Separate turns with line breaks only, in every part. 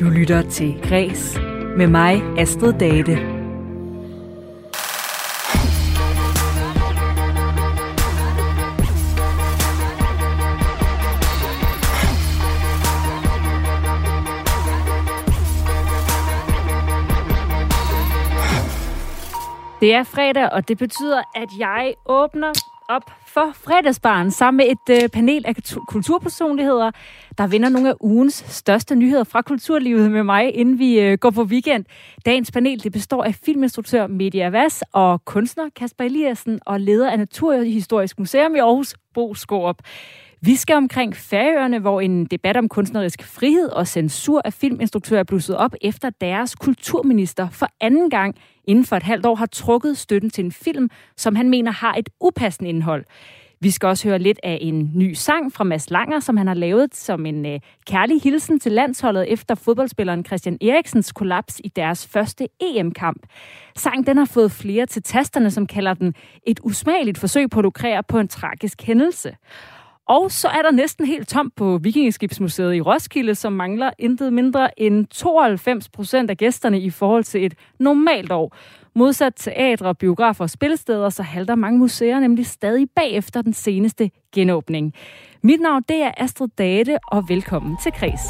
Du lytter til Græs med mig, Astrid Date. Det er fredag, og det betyder, at jeg åbner op for fredagsbaren sammen med et øh, panel af kulturpersonligheder, der vinder nogle af ugens største nyheder fra kulturlivet med mig, inden vi øh, går på weekend. Dagens panel det består af filminstruktør Media Vass og kunstner Kasper Eliassen og leder af Naturhistorisk Museum i Aarhus, Bo Skorup. Vi skal omkring Færøerne, hvor en debat om kunstnerisk frihed og censur af filminstruktører er blusset op, efter deres kulturminister for anden gang inden for et halvt år har trukket støtten til en film, som han mener har et upassende indhold. Vi skal også høre lidt af en ny sang fra Mads Langer, som han har lavet som en øh, kærlig hilsen til landsholdet efter fodboldspilleren Christian Eriksens kollaps i deres første EM-kamp. Sangen den har fået flere til tasterne, som kalder den et usmageligt forsøg på at lukrere på en tragisk hændelse. Og så er der næsten helt tomt på Vikingeskibsmuseet i Roskilde, som mangler intet mindre end 92 procent af gæsterne i forhold til et normalt år. Modsat teatre, biografer og spillesteder, så halter mange museer nemlig stadig bagefter den seneste genåbning. Mit navn det er Astrid Date, og velkommen til Kres.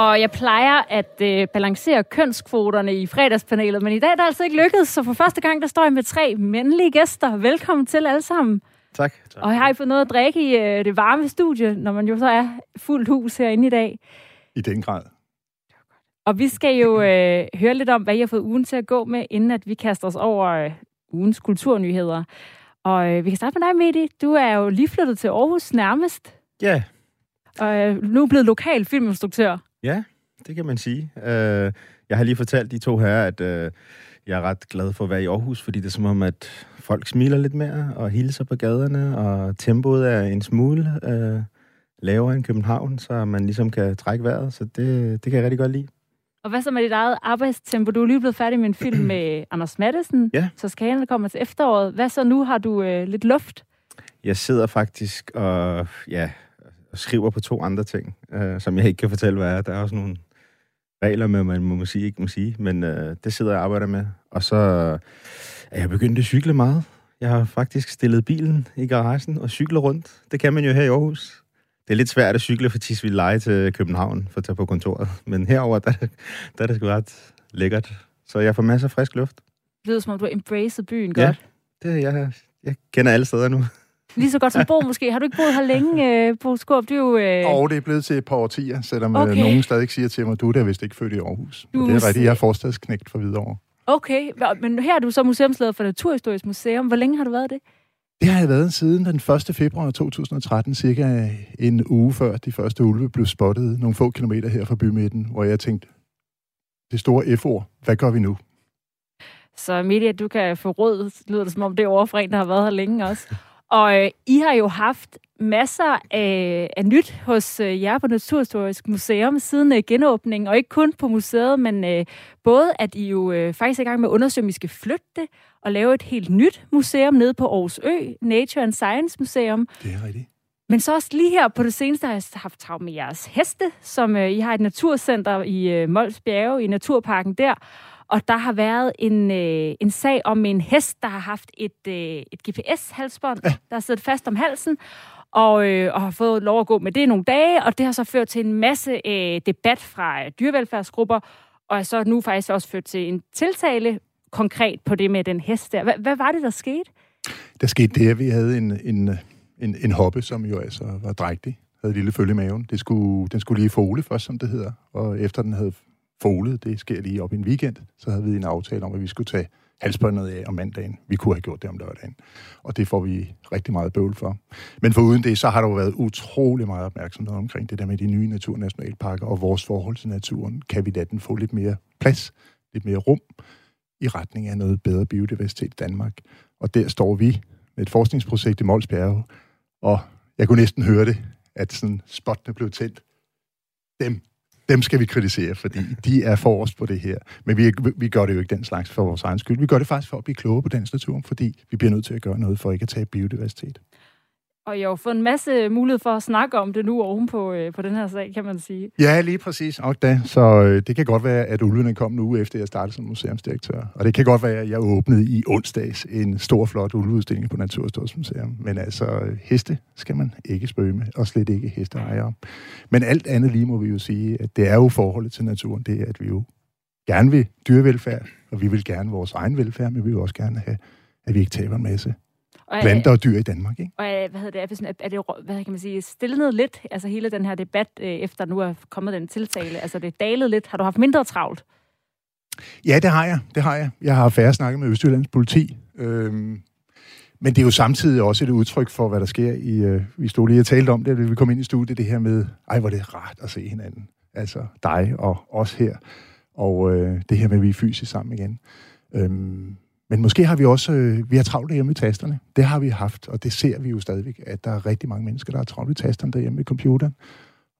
Og jeg plejer at øh, balancere kønskvoterne i fredagspanelet, men i dag er det altså ikke lykkedes, så for første gang der står jeg med tre mandlige gæster. Velkommen til alle sammen.
Tak. tak.
Og har I fået noget at drikke i øh, det varme studie, når man jo så er fuldt hus herinde i dag?
I den grad.
Og vi skal jo øh, høre lidt om, hvad I har fået ugen til at gå med, inden at vi kaster os over øh, ugens kulturnyheder. Og øh, vi kan starte med dig, Medi. Du er jo lige flyttet til Aarhus nærmest.
Ja.
Og øh, nu er blevet lokal filminstruktør.
Ja, det kan man sige. Uh, jeg har lige fortalt de to her, at uh, jeg er ret glad for at være i Aarhus, fordi det er som om, at folk smiler lidt mere og hilser på gaderne, og tempoet er en smule uh, lavere end København, så man ligesom kan trække vejret, så det, det kan jeg rigtig godt lide.
Og hvad så med dit eget arbejdstempo? Du er lige blevet færdig med en film med Anders Mattesen,
ja.
så skalen kommer til efteråret. Hvad så nu? Har du øh, lidt luft?
Jeg sidder faktisk og ja, og skriver på to andre ting, øh, som jeg ikke kan fortælle, hvad er. Der er også nogle regler med, man må sige, ikke må sige, men øh, det sidder jeg og arbejder med. Og så er jeg begyndt at cykle meget. Jeg har faktisk stillet bilen i garagen og cykle rundt. Det kan man jo her i Aarhus. Det er lidt svært at cykle fra Tisvildeleje til København for at tage på kontoret. Men herover der, der er det sgu ret lækkert. Så jeg får masser af frisk luft.
Det lyder som om, du har embraced byen
ja,
godt.
det jeg, jeg kender alle steder nu.
Lige så godt som Bo måske. Har du ikke boet her længe, øh, Bo Skorp? Du er jo... Øh...
Og det er blevet til et par årtier, selvom okay. nogen stadig siger til mig, du er da vist ikke født i Aarhus. Du... Det er rigtigt, jeg er forstadsknægt for Hvidovre.
Okay, men her er du så museumsleder for Naturhistorisk Museum. Hvor længe har du været det?
Det har jeg været siden den 1. februar 2013, cirka en uge før de første ulve blev spottet nogle få kilometer her fra bymidten, hvor jeg tænkte, det store F-ord, hvad gør vi nu?
Så Media, du kan få råd, lyder det som om det er over en, der har været her længe også. Og øh, I har jo haft masser af, af nyt hos øh, jer på Naturhistorisk Museum siden øh, genåbningen, og ikke kun på museet, men øh, både at I jo øh, faktisk er i gang med at undersøge, om I skal flytte det, og lave et helt nyt museum nede på Aarhus Ø, Nature and Science Museum.
Det er rigtigt.
Men så også lige her på det seneste har jeg haft travlt med jeres heste, som øh, I har et naturcenter i øh, Mols Bjerge, i Naturparken der. Og der har været en, øh, en sag om en hest, der har haft et, øh, et GPS-halsbånd, ja. der er siddet fast om halsen, og, øh, og har fået lov at gå med det nogle dage, og det har så ført til en masse øh, debat fra øh, dyrevelfærdsgrupper, og er så nu faktisk også ført til en tiltale konkret på det med den hest der. H- hvad var det, der skete?
Der skete det, at vi havde en, en, en, en hoppe, som jo altså var drægtig, havde et lille følge i maven. Det skulle, den skulle lige fole først, som det hedder, og efter den havde folet, det sker lige op i en weekend, så havde vi en aftale om, at vi skulle tage halsbåndet af om mandagen. Vi kunne have gjort det om lørdagen. Og det får vi rigtig meget bøvl for. Men for uden det, så har der jo været utrolig meget opmærksomhed omkring det der med de nye naturnationalparker og vores forhold til naturen. Kan vi da den få lidt mere plads, lidt mere rum i retning af noget bedre biodiversitet i Danmark? Og der står vi med et forskningsprojekt i Mols Bjerge, og jeg kunne næsten høre det, at sådan spottene blev tændt. Dem dem skal vi kritisere, fordi de er forrest på det her. Men vi, vi gør det jo ikke den slags for vores egen skyld. Vi gør det faktisk for at blive klogere på dansk natur, fordi vi bliver nødt til at gøre noget for ikke at tage biodiversitet.
Og jeg har fået en masse mulighed for at snakke om det nu oven på, øh, på den her sag, kan man sige.
Ja, lige præcis. Og da. Så øh, det kan godt være, at ulvene kom nu efter jeg startede som museumsdirektør. Og det kan godt være, at jeg åbnede i onsdags en stor, flot ulveudstilling på Naturhistorisk Museum. Men altså, øh, heste skal man ikke spøge med, og slet ikke hesteejere. Men alt andet lige må vi jo sige, at det er jo forholdet til naturen, det er, at vi jo gerne vil dyrevelfærd, og vi vil gerne vores egen velfærd, men vi vil også gerne have, at vi ikke taber en masse og, planter og dyr i Danmark. Ikke?
Og hvad hedder det, er, er det hvad kan man sige, stillet lidt, altså hele den her debat, øh, efter nu er kommet den tiltale, altså det er dalet lidt. Har du haft mindre travlt?
Ja, det har jeg. Det har jeg. Jeg har færre snakket med Østjyllands politi. Øhm, men det er jo samtidig også et udtryk for, hvad der sker i... Øh, vi stod lige og talte om det, da vi kom ind i studiet, det her med, ej, hvor det er rart at se hinanden. Altså dig og os her. Og øh, det her med, at vi er fysisk sammen igen. Øhm, men måske har vi også, øh, vi har travlt derhjemme i tasterne. Det har vi haft, og det ser vi jo stadigvæk, at der er rigtig mange mennesker, der har travlt i tasterne derhjemme i computeren,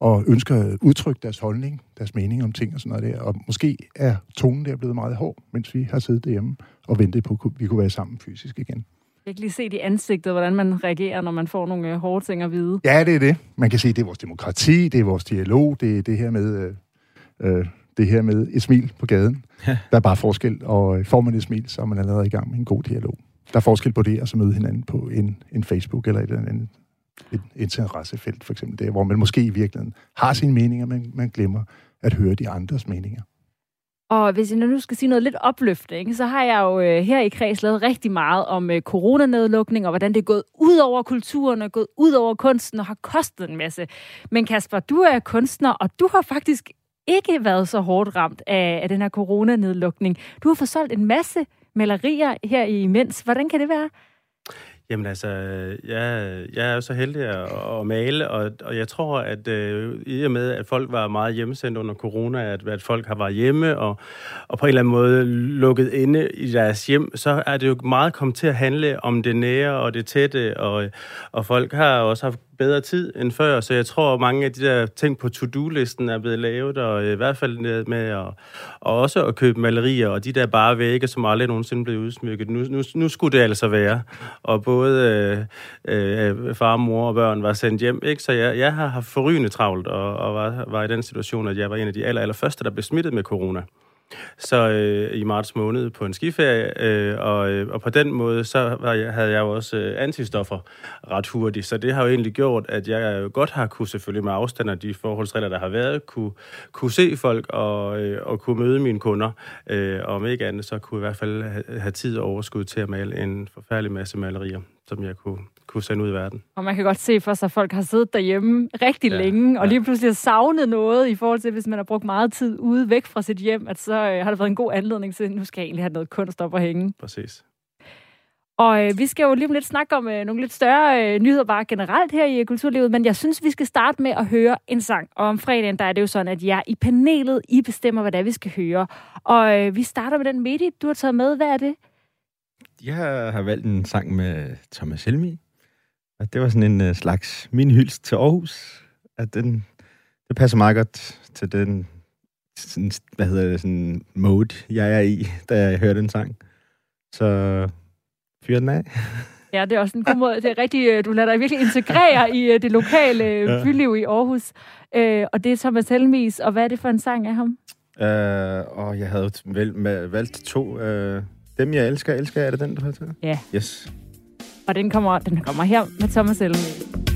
og ønsker at udtrykke deres holdning, deres mening om ting og sådan noget der. Og måske er tonen der blevet meget hård, mens vi har siddet derhjemme og ventet på, at vi kunne være sammen fysisk igen.
Jeg kan lige se i ansigtet, hvordan man reagerer, når man får nogle øh, hårde ting at vide.
Ja, det er det. Man kan se, det er vores demokrati, det er vores dialog, det er det her med... Øh, øh, det her med et smil på gaden. Ja. Der er bare forskel, og øh, får man et smil, så er man allerede i gang med en god dialog. Der er forskel på det, og så møde hinanden på en, en Facebook eller et eller andet et interessefelt, for eksempel der, hvor man måske i virkeligheden har sine meninger, men man glemmer at høre de andres meninger.
Og hvis jeg nu skal sige noget lidt opløftende, så har jeg jo øh, her i Kreds lavet rigtig meget om øh, coronanedlukning, og hvordan det er gået ud over kulturen og gået ud over kunsten og har kostet en masse. Men Kasper, du er kunstner, og du har faktisk ikke været så hårdt ramt af, af den her coronanedlukning. Du har forsolgt en masse malerier her i imens. Hvordan kan det være?
Jamen altså, jeg, jeg er jo så heldig at, at male, og, og jeg tror, at øh, i og med, at folk var meget hjemmesendt under corona, at, at folk har været hjemme og, og på en eller anden måde lukket inde i deres hjem, så er det jo meget kommet til at handle om det nære og det tætte, og, og folk har også haft bedre tid end før, så jeg tror, at mange af de der ting på to-do-listen er blevet lavet, og øh, i hvert fald med at, og også at købe malerier, og de der bare vægge, som aldrig nogensinde blev udsmykket. Nu, nu, nu skulle det altså være. Og både øh, øh, far, mor og børn var sendt hjem, ikke? så jeg, jeg har haft forrygende travlt, og, og var, var i den situation, at jeg var en af de aller, aller første, der blev smittet med corona så øh, i marts måned på en skiferie, øh, og, øh, og på den måde, så var jeg, havde jeg jo også øh, antistoffer ret hurtigt, så det har jo egentlig gjort, at jeg øh, godt har kunne selvfølgelig med afstand af de forholdsregler, der har været, kunne, kunne se folk og, øh, og kunne møde mine kunder, øh, og om ikke andet, så kunne jeg i hvert fald have, have tid og overskud til at male en forfærdelig masse malerier, som jeg kunne kunne sende ud i verden.
Og man kan godt se for sig, at folk har siddet derhjemme rigtig ja, længe, og lige pludselig har savnet noget i forhold til, hvis man har brugt meget tid ude væk fra sit hjem, at så øh, har det været en god anledning til, at nu skal jeg egentlig have noget kunst op og hænge.
Præcis.
Og øh, vi skal jo lige om lidt snakke om øh, nogle lidt større øh, nyheder bare generelt her i kulturlivet, men jeg synes, vi skal starte med at høre en sang. Og om fredagen, der er det jo sådan, at jeg i panelet, I bestemmer, hvad det er, vi skal høre. Og øh, vi starter med den medie, du har taget med. Hvad er det?
Jeg har valgt en sang med Thomas Helmi, og det var sådan en uh, slags min hyldst til Aarhus. At den, det passer meget godt til den sådan, hvad hedder det, sådan mode, jeg er i, da jeg hører den sang. Så fyr den af.
Ja, det er også en god måde. Det er rigtig, øh, du lader dig virkelig integrere i øh, det lokale ja. byliv i Aarhus. Øh, og det er Thomas Helmis, og hvad er det for en sang af ham?
Uh, og jeg havde valgt to. Uh, dem, jeg elsker, elsker, er det den, du har taget?
Ja.
Yes.
Og den kommer, den kommer her med Thomas Elmel.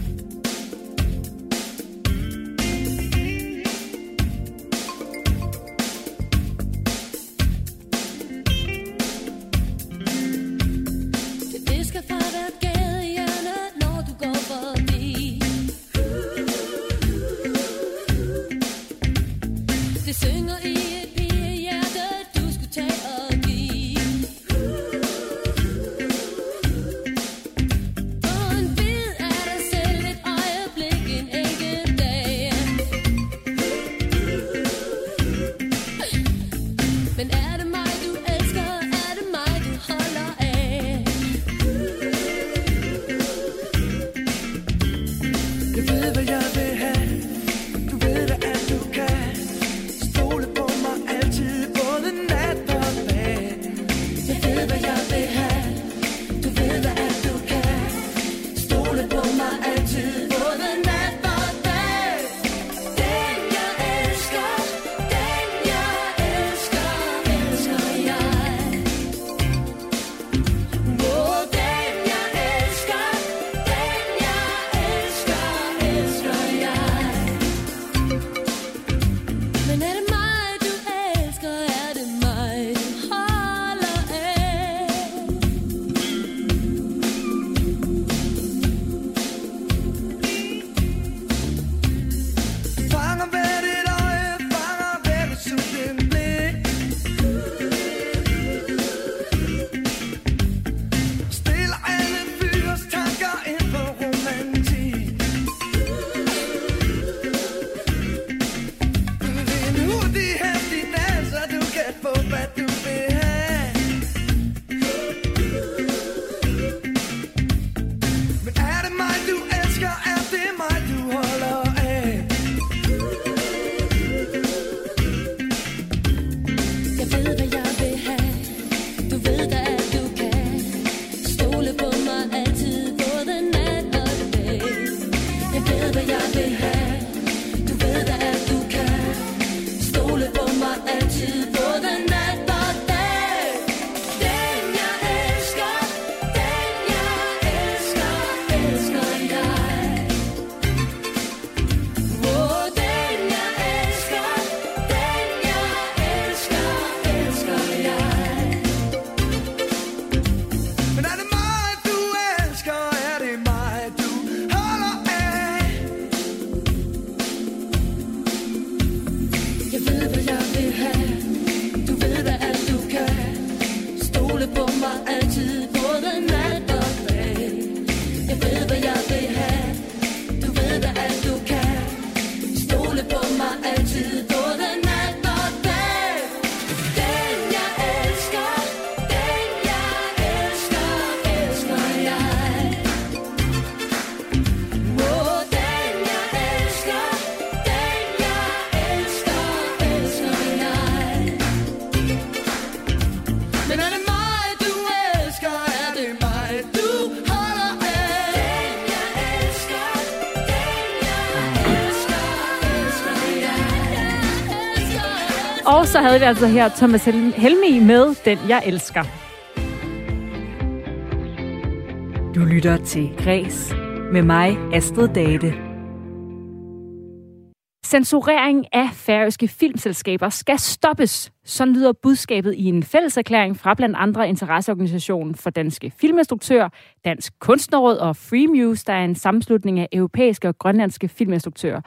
Havde vi altså her Thomas Helmi med Den, jeg elsker. Du lytter til Græs med mig, Astrid Date. Censurering af færøske filmselskaber skal stoppes. Sådan lyder budskabet i en fælleserklæring fra blandt andre Interesseorganisationen for Danske Filminstruktører, Dansk Kunstnerråd og Free Muse, der er en sammenslutning af europæiske og grønlandske filminstruktører.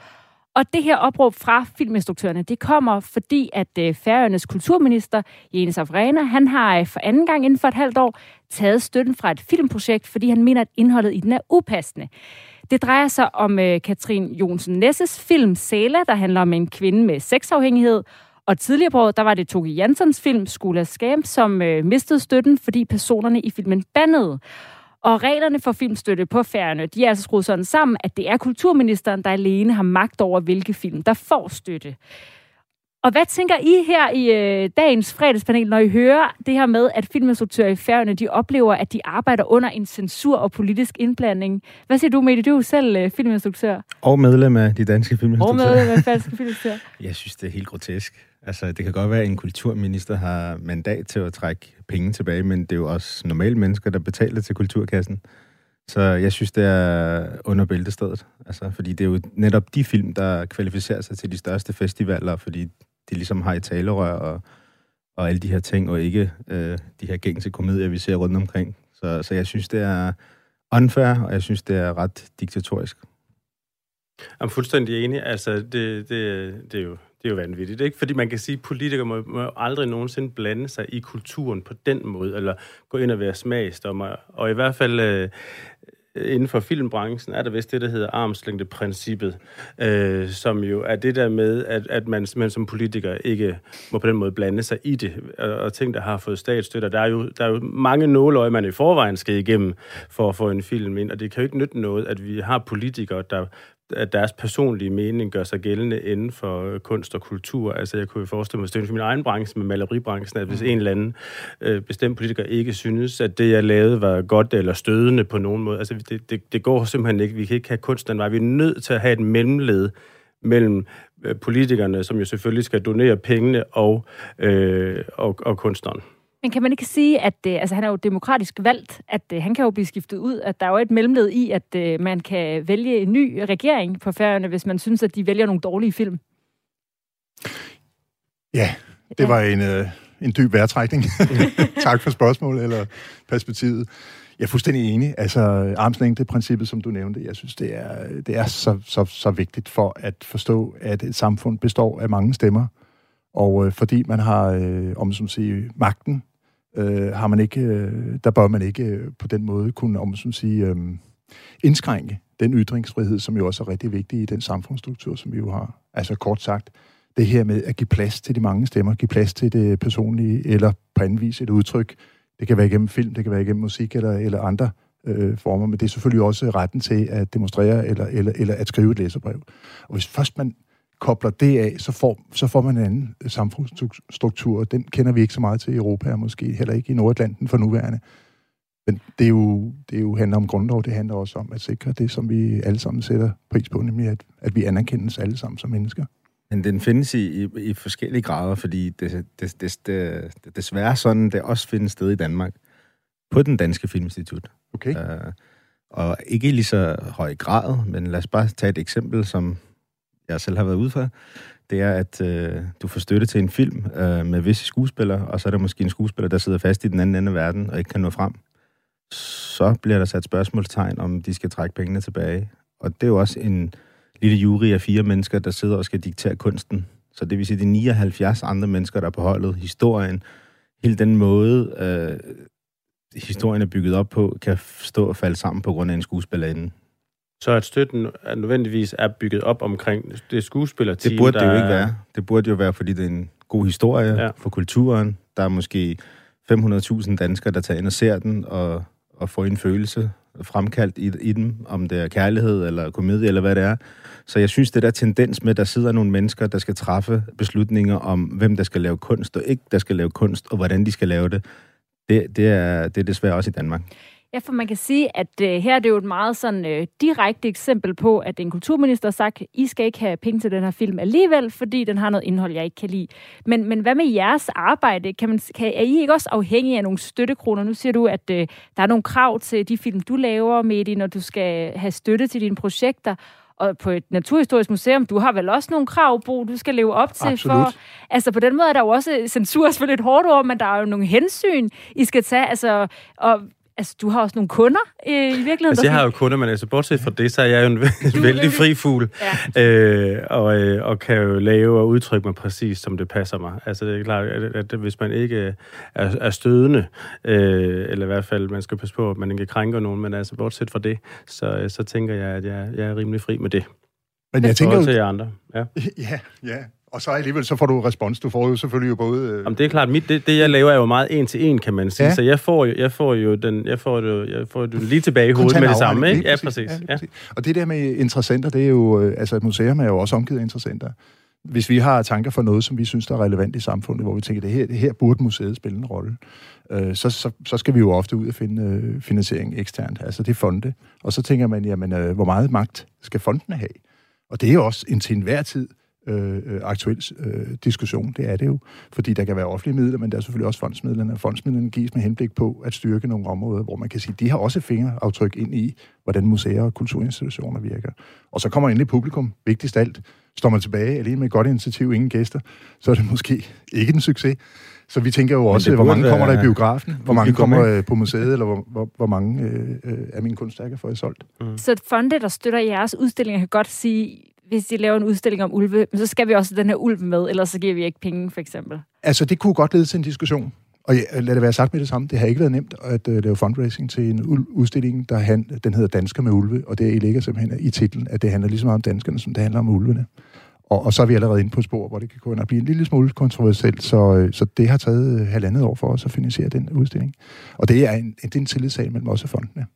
Og det her opråb fra filminstruktørerne, det kommer fordi, at øh, Færøernes kulturminister, Jens Afrena, han har øh, for anden gang inden for et halvt år taget støtten fra et filmprojekt, fordi han mener, at indholdet i den er upassende. Det drejer sig om øh, Katrin Jonsen Nesses film Sæla, der handler om en kvinde med sexafhængighed. Og tidligere på året, der var det Toki Jansons film Skula Scam, som øh, mistede støtten, fordi personerne i filmen bandede. Og reglerne for filmstøtte på færgerne, de er altså skruet sådan sammen, at det er kulturministeren, der alene har magt over, hvilke film, der får støtte. Og hvad tænker I her i øh, dagens fredagspanel, når I hører det her med, at filminstruktører i færgerne, de oplever, at de arbejder under en censur og politisk indblanding? Hvad siger du, Mette? Du er selv øh, filminstruktør.
Og medlem af de danske filminstruktører.
Og medlem af danske filminstruktører.
Jeg synes, det er helt grotesk. Altså, det kan godt være, at en kulturminister har mandat til at trække penge tilbage, men det er jo også normale mennesker, der betaler til kulturkassen. Så jeg synes, det er under bæltestedet. Altså, fordi det er jo netop de film, der kvalificerer sig til de største festivaler, fordi de ligesom har i talerør og, og alle de her ting, og ikke øh, de her gængse komedier, vi ser rundt omkring. Så, så jeg synes, det er unfair, og jeg synes, det er ret diktatorisk.
Jeg er fuldstændig enig. Altså, det, det, det er jo det er jo vanvittigt, ikke? Fordi man kan sige, at politikere må, må aldrig nogensinde blande sig i kulturen på den måde, eller gå ind og være smagsdommer. Og i hvert fald øh, inden for filmbranchen er der vist det, der hedder armslængdeprincippet, øh, som jo er det der med, at, at man, simpelthen som politiker ikke må på den måde blande sig i det, og, og ting, der har fået statsstøtte. Der er jo, der er jo mange nåløje, man i forvejen skal igennem for at få en film ind, og det kan jo ikke nytte noget, at vi har politikere, der at deres personlige mening gør sig gældende inden for kunst og kultur. Altså, jeg kunne forestille mig, at min egen branche med maleribranchen, at hvis mm. en eller anden øh, bestemt politiker ikke synes, at det, jeg lavede, var godt eller stødende på nogen måde, altså, det, det, det går simpelthen ikke. Vi kan ikke have kunst den vej. Vi er nødt til at have et mellemled mellem øh, politikerne, som jo selvfølgelig skal donere pengene, og, øh, og, og kunstneren.
Men kan man ikke sige, at øh, altså, han er jo demokratisk valgt, at øh, han kan jo blive skiftet ud, at der er jo et mellemled i, at øh, man kan vælge en ny regering på færøerne, hvis man synes, at de vælger nogle dårlige film?
Ja, det var en, øh, en dyb værtrækning. tak for spørgsmålet eller perspektivet. Jeg er fuldstændig enig. Altså, armslængde-princippet, som du nævnte, jeg synes, det er, det er så, så, så vigtigt for at forstå, at et samfund består af mange stemmer. Og øh, fordi man har, øh, om som sige, magten øh, har man ikke, øh, der bør man ikke øh, på den måde kunne, om man sige, øh, indskrænke den ytringsfrihed, som jo også er rigtig vigtig i den samfundsstruktur, som vi jo har. Altså kort sagt, det her med at give plads til de mange stemmer, give plads til det personlige, eller på anden vis et udtryk. Det kan være igennem film, det kan være igennem musik eller, eller andre øh, former, men det er selvfølgelig også retten til at demonstrere eller, eller, eller at skrive et læserbrev. Og hvis først man kobler det af, så får, så får man en anden samfundsstruktur. Den kender vi ikke så meget til i Europa, og måske heller ikke i Nordatlanten for nuværende. Men det er, jo, det er jo handler om grundlov, det handler også om at sikre det, som vi alle sammen sætter pris på, nemlig at, at vi anerkendes alle sammen som mennesker.
Men den findes i, i, i forskellige grader, fordi det, det, det, det, det desværre sådan, det også findes sted i Danmark. På den danske filminstitut.
Okay.
Uh, og ikke i lige så høj grad, men lad os bare tage et eksempel, som jeg selv har været ude for. Det er, at øh, du får støtte til en film øh, med visse skuespillere, og så er der måske en skuespiller, der sidder fast i den anden ende af verden og ikke kan nå frem. Så bliver der sat spørgsmålstegn, om de skal trække pengene tilbage. Og det er jo også en lille jury af fire mennesker, der sidder og skal diktere kunsten. Så det vil sige, de 79 andre mennesker, der er på holdet, historien, hele den måde, øh, historien er bygget op på, kan stå og falde sammen på grund af en skuespillerinde.
Så at støtten er nødvendigvis er bygget op omkring det skuespillerteam,
Det burde det jo ikke være. Det burde jo være, fordi det er en god historie
ja.
for kulturen. Der er måske 500.000 danskere, der tager ind og ser den, og, og får en følelse fremkaldt i, i dem, om det er kærlighed eller komedie eller hvad det er. Så jeg synes, det der tendens med, at der sidder nogle mennesker, der skal træffe beslutninger om, hvem der skal lave kunst og ikke der skal lave kunst, og hvordan de skal lave det, det, det, er, det er desværre også i Danmark.
Ja, for man kan sige, at øh, her er det jo et meget sådan øh, direkte eksempel på, at en kulturminister har sagt, I skal ikke have penge til den her film alligevel, fordi den har noget indhold, jeg ikke kan lide. Men, men hvad med jeres arbejde? Kan man, kan, er I ikke også afhængige af nogle støttekroner? Nu siger du, at øh, der er nogle krav til de film, du laver, Medi, når du skal have støtte til dine projekter. Og på et naturhistorisk museum, du har vel også nogle krav, Bo, du skal leve op til.
Absolut.
For, altså på den måde er der jo også censur, selvfølgelig et hårdt ord, men der er jo nogle hensyn, I skal tage. Altså, og Altså, du har også nogle kunder øh, i virkeligheden.
Altså, jeg har jo kunder, men altså, bortset fra det, så er jeg jo en vældig fri fugl.
Ja.
Øh, og, øh, og kan jo lave og udtrykke mig præcis, som det passer mig. Altså, det er klart, at, at hvis man ikke er, er stødende, øh, eller i hvert fald, man skal passe på, at man ikke krænker nogen, men altså, bortset fra det, så, så tænker jeg, at jeg, jeg er rimelig fri med det.
Men jeg tænker
Forhold til jer andre. Ja.
Ja, ja. Og så alligevel, så får du respons. Du får jo selvfølgelig jo både... Øh,
Jamen, det er klart, mit, det, det, jeg laver, er jo meget en til en, kan man sige.
Ja.
Ja. Så jeg får jo, jeg får jo den, jeg får det, jeg får det lige tilbage i hovedet med det samme, ikke? Ja, præcis. Ja.
præcis. Og det der med interessenter, det er jo... øh, Altså, et museum er jo også omgivet af interessenter. Hvis vi har tanker for noget, som vi synes, der er relevant i samfundet, hvor vi tænker, det her, det her burde museet spille en rolle, øh, så, så, så skal vi jo ofte ud og finde øh, finansiering eksternt. Altså, det er fonde. Og så tænker man, jamen, øh, hvor meget magt skal fondene have? Og det er jo også en til enhver tid øh, øh, aktuel øh, diskussion. Det er det jo. Fordi der kan være offentlige midler, men der er selvfølgelig også fondsmidlerne. Og fondsmidlerne gives med henblik på at styrke nogle områder, hvor man kan sige, de har også fingeraftryk ind i, hvordan museer og kulturinstitutioner virker. Og så kommer endelig publikum. Vigtigst af alt, står man tilbage alene med et godt initiativ, ingen gæster, så er det måske ikke en succes. Så vi tænker jo også, hvor mange kommer der i biografen, hvor mange kommer øh, på museet, eller hvor, hvor, hvor mange øh, øh, af mine kunstværker får jeg solgt.
Så fonde, der støtter jeres udstillinger, kan godt sige, hvis de laver en udstilling om ulve, så skal vi også have den her ulv med, ellers så giver vi ikke penge, for eksempel.
Altså, det kunne godt lede til en diskussion. Og ja, lad det være sagt med det samme. Det har ikke været nemt at uh, lave fundraising til en ul- udstilling, der han, den hedder Dansker med ulve, og det ligger simpelthen i titlen, at det handler lige så meget om danskerne, som det handler om ulvene. Og, og så er vi allerede inde på et spor, hvor det kan gå ind og blive en lille smule kontroversielt, så, øh, så det har taget øh, halvandet år for os at finansiere den udstilling. Og det er en, det er en tillidssag mellem os og fondene.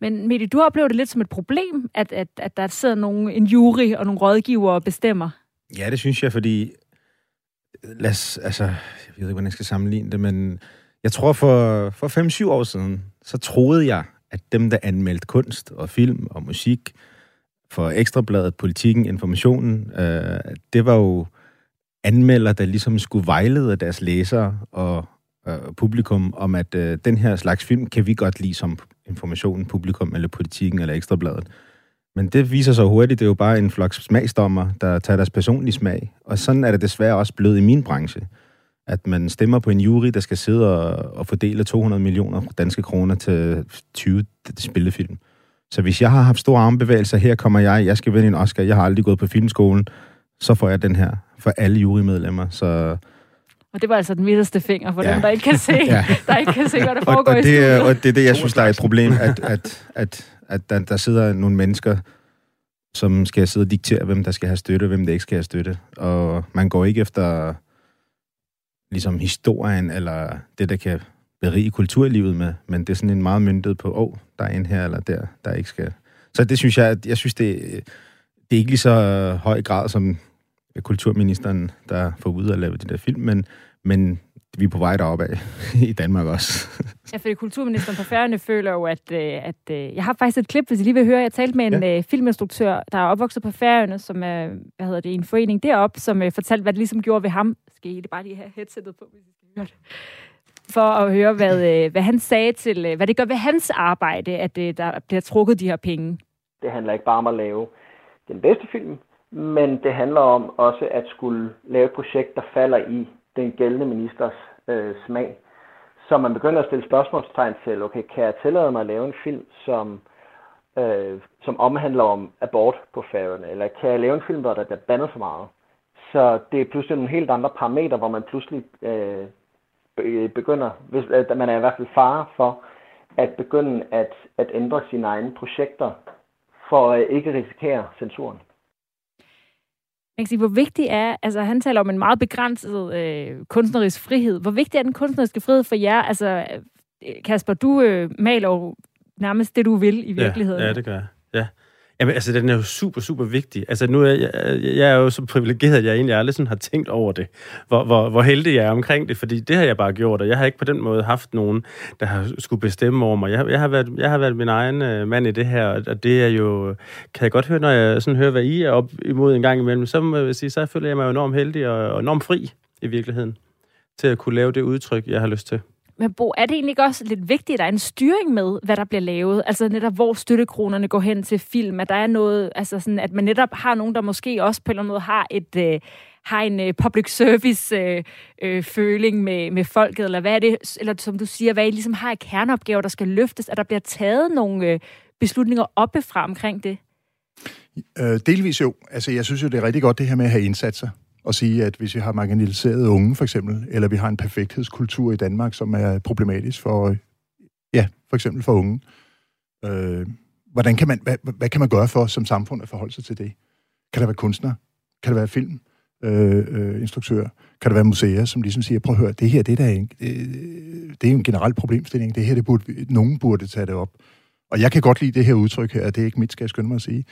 Men Mette, du oplever det lidt som et problem, at, at, at der sidder nogen, en jury og nogle rådgiver og bestemmer.
Ja, det synes jeg, fordi... Lad os, altså, jeg ved ikke, hvordan jeg skal sammenligne det, men jeg tror for, for 5-7 år siden, så troede jeg, at dem, der anmeldte kunst og film og musik for Ekstrabladet, Politikken, Informationen, øh, det var jo anmelder, der ligesom skulle vejlede deres læsere og øh, publikum om, at øh, den her slags film kan vi godt lide som informationen, publikum eller politikken eller Ekstrabladet. Men det viser sig hurtigt, det er jo bare en flok smagsdommer, der tager deres personlige smag. Og sådan er det desværre også blevet i min branche. At man stemmer på en jury, der skal sidde og, og fordele 200 millioner danske kroner til 20 spillefilm. Så hvis jeg har haft store armbevægelser, her kommer jeg, jeg skal vinde en Oscar, jeg har aldrig gået på filmskolen, så får jeg den her for alle jurymedlemmer. Så,
og det var altså den midterste finger for ja. Dem, der ikke kan se, ja. Der ikke kan se, hvad der
og,
foregår
og,
i
det,
studiet.
er- og det er det, jeg synes, der er et problem, at, at, at, at der, der sidder nogle mennesker, som skal sidde og diktere, hvem der skal have støtte, hvem der ikke skal have støtte. Og man går ikke efter ligesom historien, eller det, der kan berige kulturlivet med, men det er sådan en meget myndet på, åh, oh, der er en her eller der, der ikke skal. Så det synes jeg, at jeg synes, det, det er ikke lige så høj grad som kulturministeren, der får ud at lave de der film, men, men vi er på vej deroppe af i Danmark også.
ja, fordi kulturministeren på Færøerne føler jo, at, øh, at øh, jeg har faktisk et klip, hvis I lige vil høre. Jeg talte med en ja. øh, filminstruktør, der er opvokset på Færøerne, som er, hvad hedder det, en forening deroppe, som fortalte, hvad det ligesom gjorde ved ham. Skal I det bare lige have headsetet på, hvis I skal høre det? For at høre, hvad, hvad han sagde til, hvad det gør ved hans arbejde, at der bliver trukket de her penge.
Det handler ikke bare om at lave den bedste film, men det handler om også at skulle lave et projekt, der falder i den gældende ministers øh, smag. Så man begynder at stille spørgsmålstegn til, okay, kan jeg tillade mig at lave en film, som, øh, som omhandler om abort på færøerne? Eller kan jeg lave en film, hvor der bliver bandet for meget? Så det er pludselig nogle helt andre parametre, hvor man pludselig øh, øh begynder, hvis, at man er i hvert fald fare for, at begynde at, at ændre sine egne projekter, for at ikke risikere censuren.
Man kan sige, hvor vigtig er, altså han taler om en meget begrænset øh, kunstnerisk frihed. Hvor vigtig er den kunstneriske frihed for jer? Altså, Kasper, du øh, maler jo nærmest det, du vil i virkeligheden.
Ja, ja det gør jeg. Jamen, altså, den er jo super, super vigtig. Altså, nu er jeg, jeg, jeg er jo så privilegeret, at jeg egentlig aldrig sådan har tænkt over det, hvor, hvor, hvor heldig jeg er omkring det, fordi det har jeg bare gjort, og jeg har ikke på den måde haft nogen, der har skulle bestemme over mig. Jeg, jeg, har, været, jeg har været min egen øh, mand i det her, og det er jo, kan jeg godt høre, når jeg sådan hører, hvad I er op imod en gang imellem, så må jeg sige, så føler jeg mig enormt heldig og, og enormt fri i virkeligheden, til at kunne lave det udtryk, jeg har lyst til.
Men Bo, er det egentlig ikke også lidt vigtigt, at der er en styring med, hvad der bliver lavet? Altså netop, hvor støttekronerne går hen til film, at der er noget, altså sådan, at man netop har nogen, der måske også på en eller anden måde har et... Øh, har en øh, public service øh, øh, føling med, med folket, eller hvad er det, eller som du siger, hvad I ligesom har af kerneopgaver, der skal løftes, at der bliver taget nogle øh, beslutninger oppefra omkring det?
Øh, delvis jo. Altså, jeg synes jo, det er rigtig godt det her med at have indsatser og sige, at hvis vi har marginaliseret unge for eksempel, eller vi har en perfekthedskultur i Danmark, som er problematisk for, ja, for eksempel for unge, øh, hvordan kan man, hvad, hvad kan man gøre for som samfund at forholde sig til det? Kan der være kunstner? Kan der være film? Øh, øh, instruktører? Kan der være museer, som ligesom siger, prøv at høre, det her, det, der er en, det, det er en generel problemstilling. Det her, det burde, nogen burde tage det op. Og jeg kan godt lide det her udtryk her, det er ikke mit, skal jeg skynde mig at sige.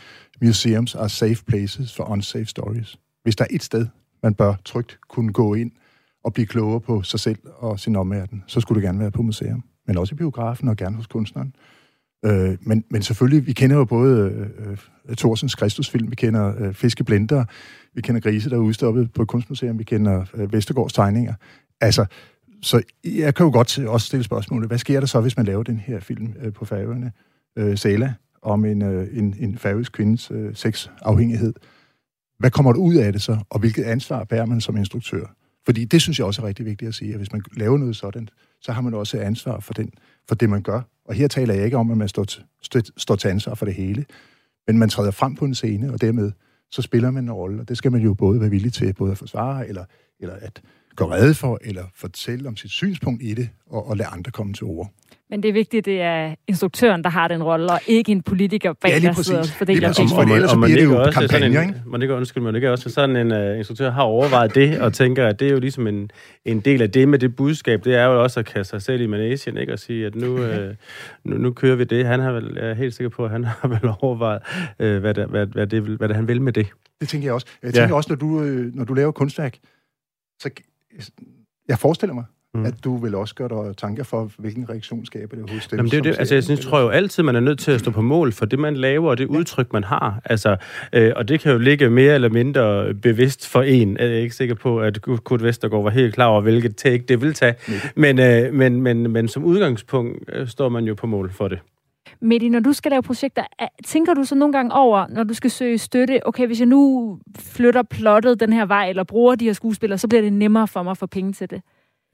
Museums are safe places for unsafe stories. Hvis der er et sted, man bør trygt kunne gå ind og blive klogere på sig selv og sin omverden, så skulle det gerne være på museum. Men også i biografen og gerne hos kunstneren. Øh, men, men selvfølgelig, vi kender jo både øh, øh Thorsens Kristusfilm, vi kender øh, Fiskeblender, vi kender Grise, der er udstoppet på et kunstmuseum, vi kender øh, Vestergaards tegninger. Altså, så jeg kan jo godt også stille spørgsmålet, hvad sker der så, hvis man laver den her film øh, på Færøerne, øh, Sela, om en, øh, en, en færøsk kvindes øh, sexafhængighed? Hvad kommer der ud af det så, og hvilket ansvar bærer man som instruktør? Fordi det synes jeg også er rigtig vigtigt at sige, at hvis man laver noget sådan, så har man også ansvar for, den, for det, man gør. Og her taler jeg ikke om, at man står til, står til ansvar for det hele, men man træder frem på en scene, og dermed så spiller man en rolle, og det skal man jo både være villig til, både at forsvare, eller, eller at gå redde for, eller fortælle om sit synspunkt i det, og, og lade andre komme til ord.
Men det er vigtigt, det er instruktøren, der har den rolle, og ikke en politiker bag, ja, der sidder og fordeler lige
præcis, for ellers så bliver det jo kampagner, ikke?
Man ikke, undskyld, man ikke også sådan en uh, instruktør har overvejet det, og tænker, at det er jo ligesom en, en del af det med det budskab, det er jo også at kaste sig selv i managen, ikke? Og sige, at nu, uh, nu, nu kører vi det. Han har vel, jeg er helt sikker på, at han har vel overvejet, uh, hvad, det, hvad, hvad, det, hvad det, han vil med det.
Det tænker jeg også. Jeg tænker ja. også, når du, når du laver kunstværk, så jeg forestiller mig, mm. at du vil også gøre dig tanker for, hvilken reaktion skaber det hos dem,
Jamen, det er det. Altså, jeg synes, tror jo altid, man er nødt til at stå på mål for det, man laver, og det ja. udtryk, man har. Altså, øh, og det kan jo ligge mere eller mindre bevidst for en. Jeg er ikke sikker på, at Kurt Vestergaard var helt klar over, hvilket take det vil tage. Men, øh, men, men, men som udgangspunkt øh, står man jo på mål for det.
Mette, når du skal lave projekter, tænker du så nogle gange over, når du skal søge støtte, okay, hvis jeg nu flytter plottet den her vej, eller bruger de her skuespillere, så bliver det nemmere for mig at få penge til det?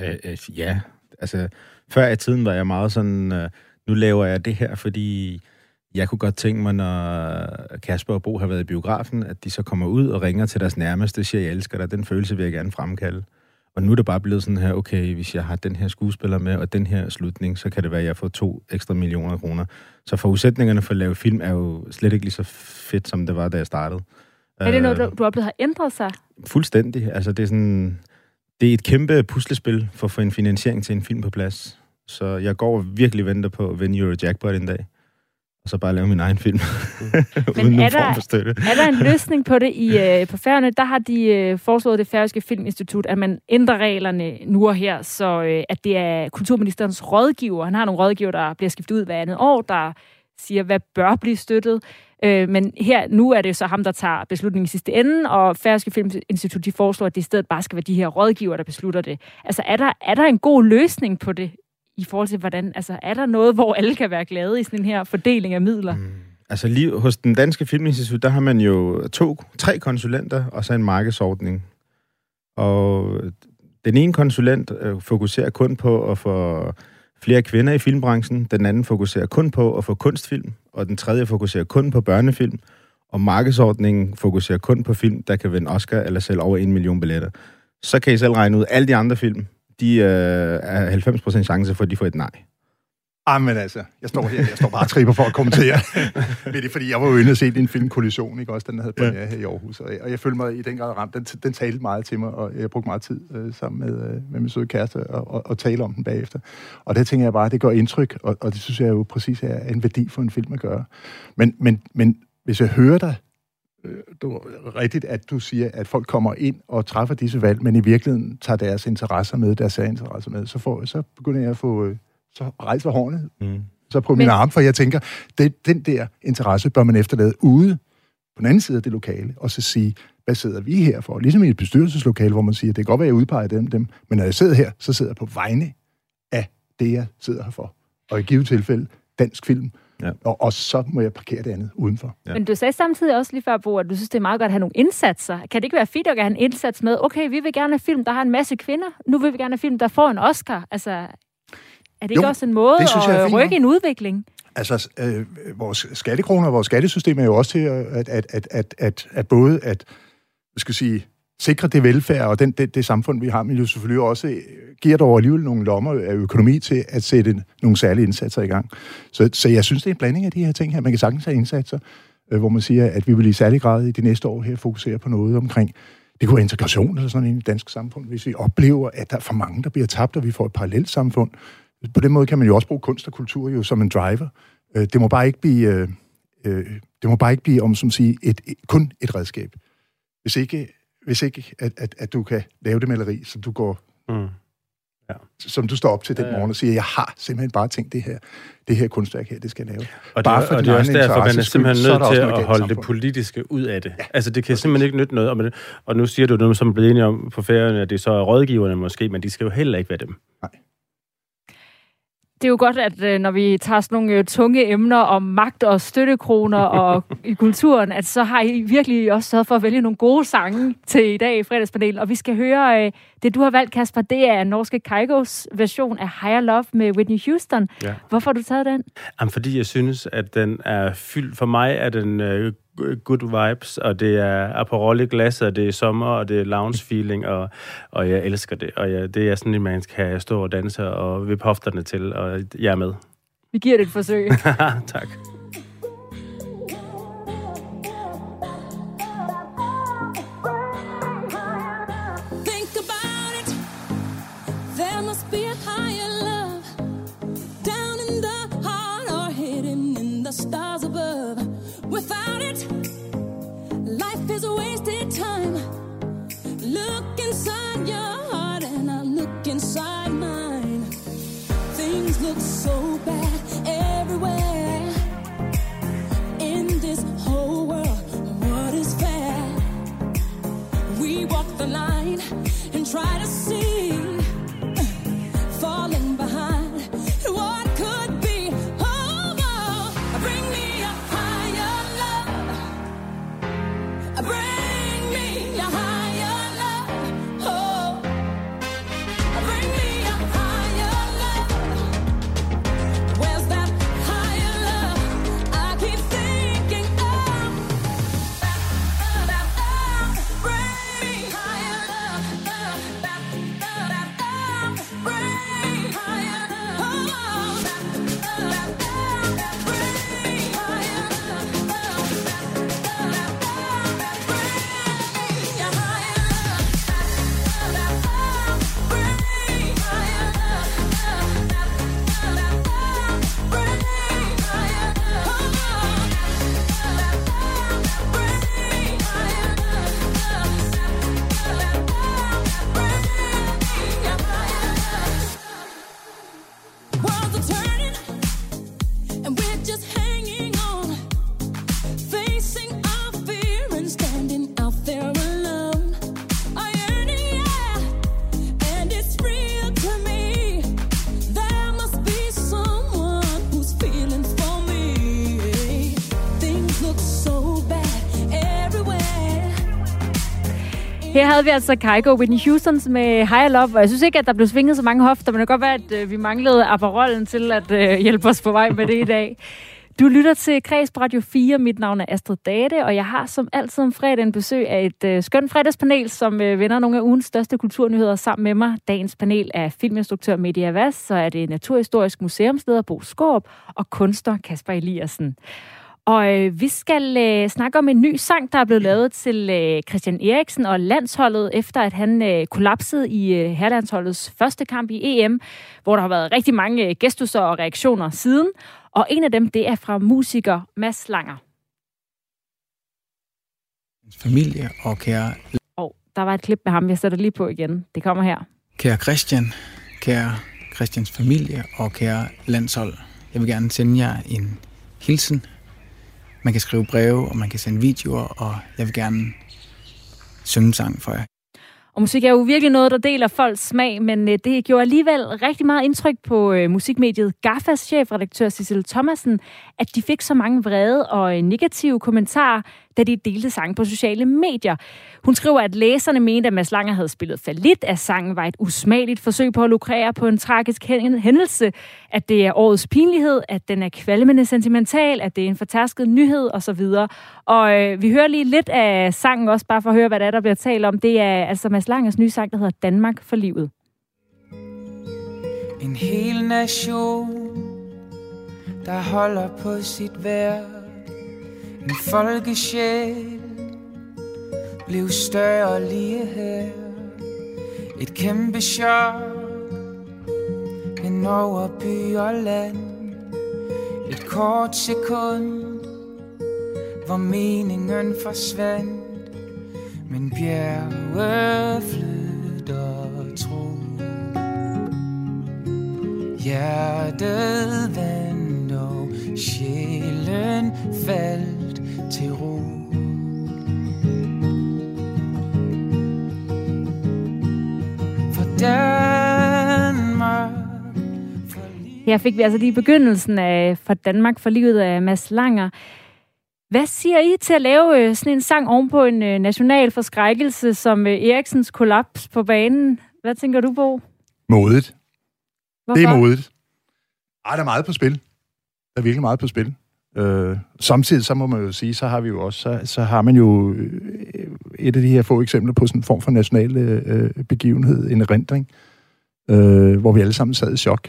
Øh, øh, ja, altså før i tiden var jeg meget sådan, øh, nu laver jeg det her, fordi jeg kunne godt tænke mig, når Kasper og Bo har været i biografen, at de så kommer ud og ringer til deres nærmeste og siger, jeg elsker dig. Den følelse vil jeg gerne fremkalde. Og nu er det bare blevet sådan her, okay, hvis jeg har den her skuespiller med, og den her slutning, så kan det være, at jeg får to ekstra millioner kroner. Så forudsætningerne for at lave film er jo slet ikke lige så fedt, som det var, da jeg startede.
Er det noget, du, du oplevet har ændret sig?
Fuldstændig. Altså, det er sådan det er et kæmpe puslespil for at få en finansiering til en film på plads. Så jeg går virkelig venter på at vinde Eurojackpot en dag. Og så bare lave min egen film.
Men
Uden
er
nogen
der-
form for støtte.
Er der en løsning på det i, øh, på færgerne? Der har de øh, foreslået det færøske filminstitut, at man ændrer reglerne nu og her, så øh, at det er kulturministerens rådgiver. Han har nogle rådgiver, der bliver skiftet ud hver andet år, der siger, hvad bør blive støttet. Øh, men her, nu er det jo så ham, der tager beslutningen i sidste ende, og Færøske Filminstitut, de foreslår, at det i stedet bare skal være de her rådgiver, der beslutter det. Altså, er der, er der en god løsning på det, i forhold til hvordan, altså, er der noget, hvor alle kan være glade i sådan en her fordeling af midler? Mm.
Altså lige hos den danske filminstitut, der har man jo to, tre konsulenter og så en markedsordning. Og den ene konsulent øh, fokuserer kun på at få flere kvinder i filmbranchen, den anden fokuserer kun på at få kunstfilm, og den tredje fokuserer kun på børnefilm, og markedsordningen fokuserer kun på film, der kan vinde Oscar eller sælge over en million billetter. Så kan I selv regne ud, alle de andre film, de øh, er 90% chance for, at de får et nej.
Ah, men altså, jeg står her, jeg står bare og tripper for at kommentere. Men det er fordi, jeg var jo inde og se din film Kollision, ikke også? Den havde premiere her i Aarhus, og jeg, og jeg følte mig i den grad ramt. Den, den talte meget til mig, og jeg brugte meget tid øh, sammen med, øh, med min søde kæreste og, og, og tale om den bagefter. Og der tænker jeg bare, det gør indtryk, og, og det synes jeg jo præcis er en værdi for en film at gøre. Men, men, men hvis jeg hører dig, du, rigtigt, at du siger, at folk kommer ind og træffer disse valg, men i virkeligheden tager deres interesser med, deres særinteresser med, så, får, så begynder jeg at få... Øh, så rejser hårene
Mm.
så på min
Men-
arm, for jeg tænker, det, den der interesse bør man efterlade ude på den anden side af det lokale, og så sige, hvad sidder vi her for? Ligesom i et bestyrelseslokale, hvor man siger, det kan godt være, at jeg udpeger dem, dem, men når jeg sidder her, så sidder jeg på vegne af det, jeg sidder her for. Og i givet tilfælde, dansk film.
Ja.
Og, og så må jeg parkere det andet udenfor.
Ja.
Men du sagde samtidig også lige før, Bo, at du synes, det er meget godt at have nogle indsatser. Kan det ikke være fedt at have en indsats med, okay, vi vil gerne have film, der har en masse kvinder. Nu vil vi gerne have film, der får en Oscar. Altså, er det ikke
Jo,
også en måde
det synes jeg
at rykke
nok.
en udvikling?
Altså, øh, vores skattekroner og vores skattesystem er jo også til at, at, at, at, at, at både at, skal sige, sikre det velfærd og den, det, det samfund, vi har, men jo selvfølgelig også øh, giver dog alligevel nogle lommer af økonomi til at sætte nogle særlige indsatser i gang. Så, så jeg synes, det er en blanding af de her ting her. Man kan sagtens have indsatser, øh, hvor man siger, at vi vil i særlig grad i de næste år her fokusere på noget omkring det kunne være integration eller sådan i det danske samfund, hvis vi oplever, at der er for mange, der bliver tabt, og vi får et parallelt samfund. På den måde kan man jo også bruge kunst og kultur jo som en driver. Øh, det må bare ikke blive, det må bare ikke blive om som sige, et, kun et redskab. Hvis ikke, hvis ikke at, at, at du kan lave det maleri, så du går,
Mm.
som du står op til den
Ja, ja.
morgen og siger, jeg har simpelthen bare tænkt det her, det her kunstværk her, det skal jeg lave.
Og det,
Bare
er-
for
og det er også derfor, man er simpelthen
så
nødt til at holde det politiske ud af det. Ja, altså, det kan simpelthen ikke nytte noget. Og, man- og nu siger du noget, som er blevet enige om på færøerne, at det så er rådgiverne måske, men de skal jo heller ikke være dem.
Det er jo godt, at øh, når vi tager sådan nogle øh, tunge emner om magt og støttekroner og i kulturen, at så har I virkelig også sørget for at vælge nogle gode sange til i dag i fredagspanelen. Og vi skal høre, øh, det du har valgt, Kasper, det er norske Kaigos version af Higher Love med Whitney Houston.
Ja.
Hvorfor har du taget den?
Jamen, fordi jeg synes, at den er fyldt... For mig er den uh, good vibes, og det er Aperol i glasset, og det er sommer, og det er lounge feeling, og, og jeg elsker det. Og jeg, det er sådan, at man kan stå og danse og vippe hofterne til, og jeg er med.
Vi giver det et forsøg.
tak.
And try to see,
havde vi altså Kygo Whitney Houston med High Love, og jeg synes ikke, at der blev svinget så mange hofter, men det kan godt være, at øh, vi manglede Aperollen til at øh, hjælpe os på vej med det i dag. Du lytter til Kreds på Radio 4. Mit navn er Astrid Date, og jeg har som altid om fredag en besøg af et øh, skønt fredagspanel, som øh, vender nogle af ugens største kulturnyheder sammen med mig. Dagens panel er filminstruktør Media Vass, så er det Naturhistorisk Museumsleder Bo Skorp og kunstner Kasper Eliassen. Og øh, vi skal øh, snakke om en ny sang, der er blevet lavet til øh, Christian Eriksen og landsholdet, efter at han øh, kollapsede i øh, herlandsholdets første kamp i EM, hvor der har været rigtig mange øh, gestusser og reaktioner siden. Og en af dem, det er fra musiker Mads Langer.
familie og kære,
Og der var et klip med ham, jeg sætter lige på igen. Det kommer her.
kære Christian, kære Christians familie og kære landshold. Jeg vil gerne sende jer en hilsen. Man kan skrive breve, og man kan sende videoer, og jeg vil gerne synge sang for jer.
Og musik er jo virkelig noget, der deler folks smag, men øh, det gjorde alligevel rigtig meget indtryk på øh, musikmediet GAFAs chefredaktør Cecil Thomasen, at de fik så mange vrede og øh, negative kommentarer, da de delte sangen på sociale medier. Hun skriver, at læserne mente, at Mads Langer havde spillet for lidt, at sangen var et usmageligt forsøg på at lukrere på en tragisk hændelse, at det er årets pinlighed, at den er kvalmende sentimental, at det er en fortærsket nyhed osv. Og øh, vi hører lige lidt af sangen også, bare for at høre, hvad der, er, der bliver talt om. Det er altså Mads Langers nye sang, der hedder Danmark for livet.
En hel nation, der holder på sit værd. En folkesjæl blev større lige her. Et kæmpe chok hen over by og land. Et kort sekund, hvor meningen forsvandt. Men bjerget flytter tro. Hjertet vandt og sjælen faldt til ro. For Danmark for livet.
Her fik vi altså lige begyndelsen af For Danmark for livet af Mads Langer. Hvad siger I til at lave øh, sådan en sang ovenpå en øh, national forskrækkelse som øh, Eriksens kollaps på banen? Hvad tænker du på?
Modigt.
Hvorfor?
Det er modigt. Ej, der er meget på spil. Der er virkelig meget på spil. Øh, samtidig, så må man jo sige, så har vi jo også, så, så har man jo øh, et af de her få eksempler på sådan en form for national øh, øh, begivenhed, en erindring, øh, hvor vi alle sammen sad i chok.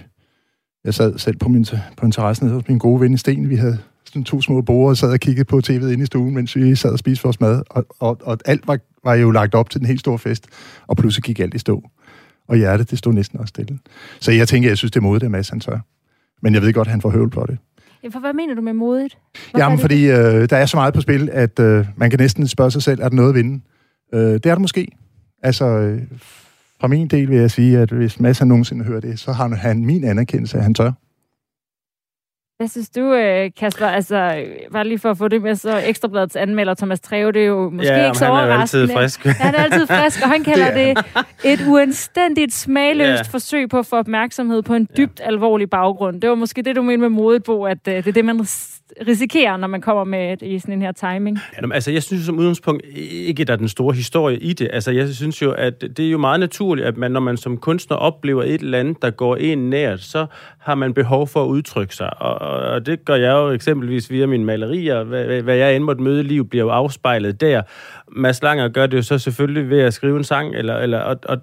Jeg sad selv på min, på en terrasse nede hos min gode ven Sten. Vi havde sådan to små borde og sad og kiggede på tv'et inde i stuen, mens vi sad og spiste vores mad. Og, og, og alt var, var jo lagt op til den helt store fest, og pludselig gik alt i stå. Og hjertet, det stod næsten også stille. Så jeg tænker, jeg synes, det er modigt, at Mads han tør. Men jeg ved godt, at han får høvl på det.
Ja, for hvad mener du med modigt? Hvorfor
Jamen, fordi øh, der er så meget på spil, at øh, man kan næsten spørge sig selv, er der noget at vinde? Øh, det er der måske. Altså, øh, fra min del vil jeg sige, at hvis Mads nogensinde hører det, så har han min anerkendelse, at han tør.
Hvad synes du, øh, Kasper? Altså, bare lige for at få det med, så Ekstrabladets anmelder Thomas Treve, det er jo måske
Ja,
ikke så
han er jo
overraskende.
altid frisk.
Ja, han er altid frisk, og han kalder det et uanstændigt smagløst
Ja.
forsøg på at få opmærksomhed på en dybt alvorlig baggrund. Det var måske det, du mente med modet på, at øh, det er det, man ris- risikerer, når man kommer med et, i sådan en her timing.
Jamen, altså, jeg synes som udgangspunkt ikke, der er den store historie i det. Altså, jeg synes jo, at det er jo meget naturligt, at man, når man som kunstner oplever et eller andet, der går en nært, så har man behov for at udtrykke sig. Og, og det gør jeg jo eksempelvis via mine malerier. Hvad, hvad- jeg end måtte møde i liv, bliver jo afspejlet der. Mads Langer gør det jo så selvfølgelig ved at skrive en sang, eller, eller, og, og,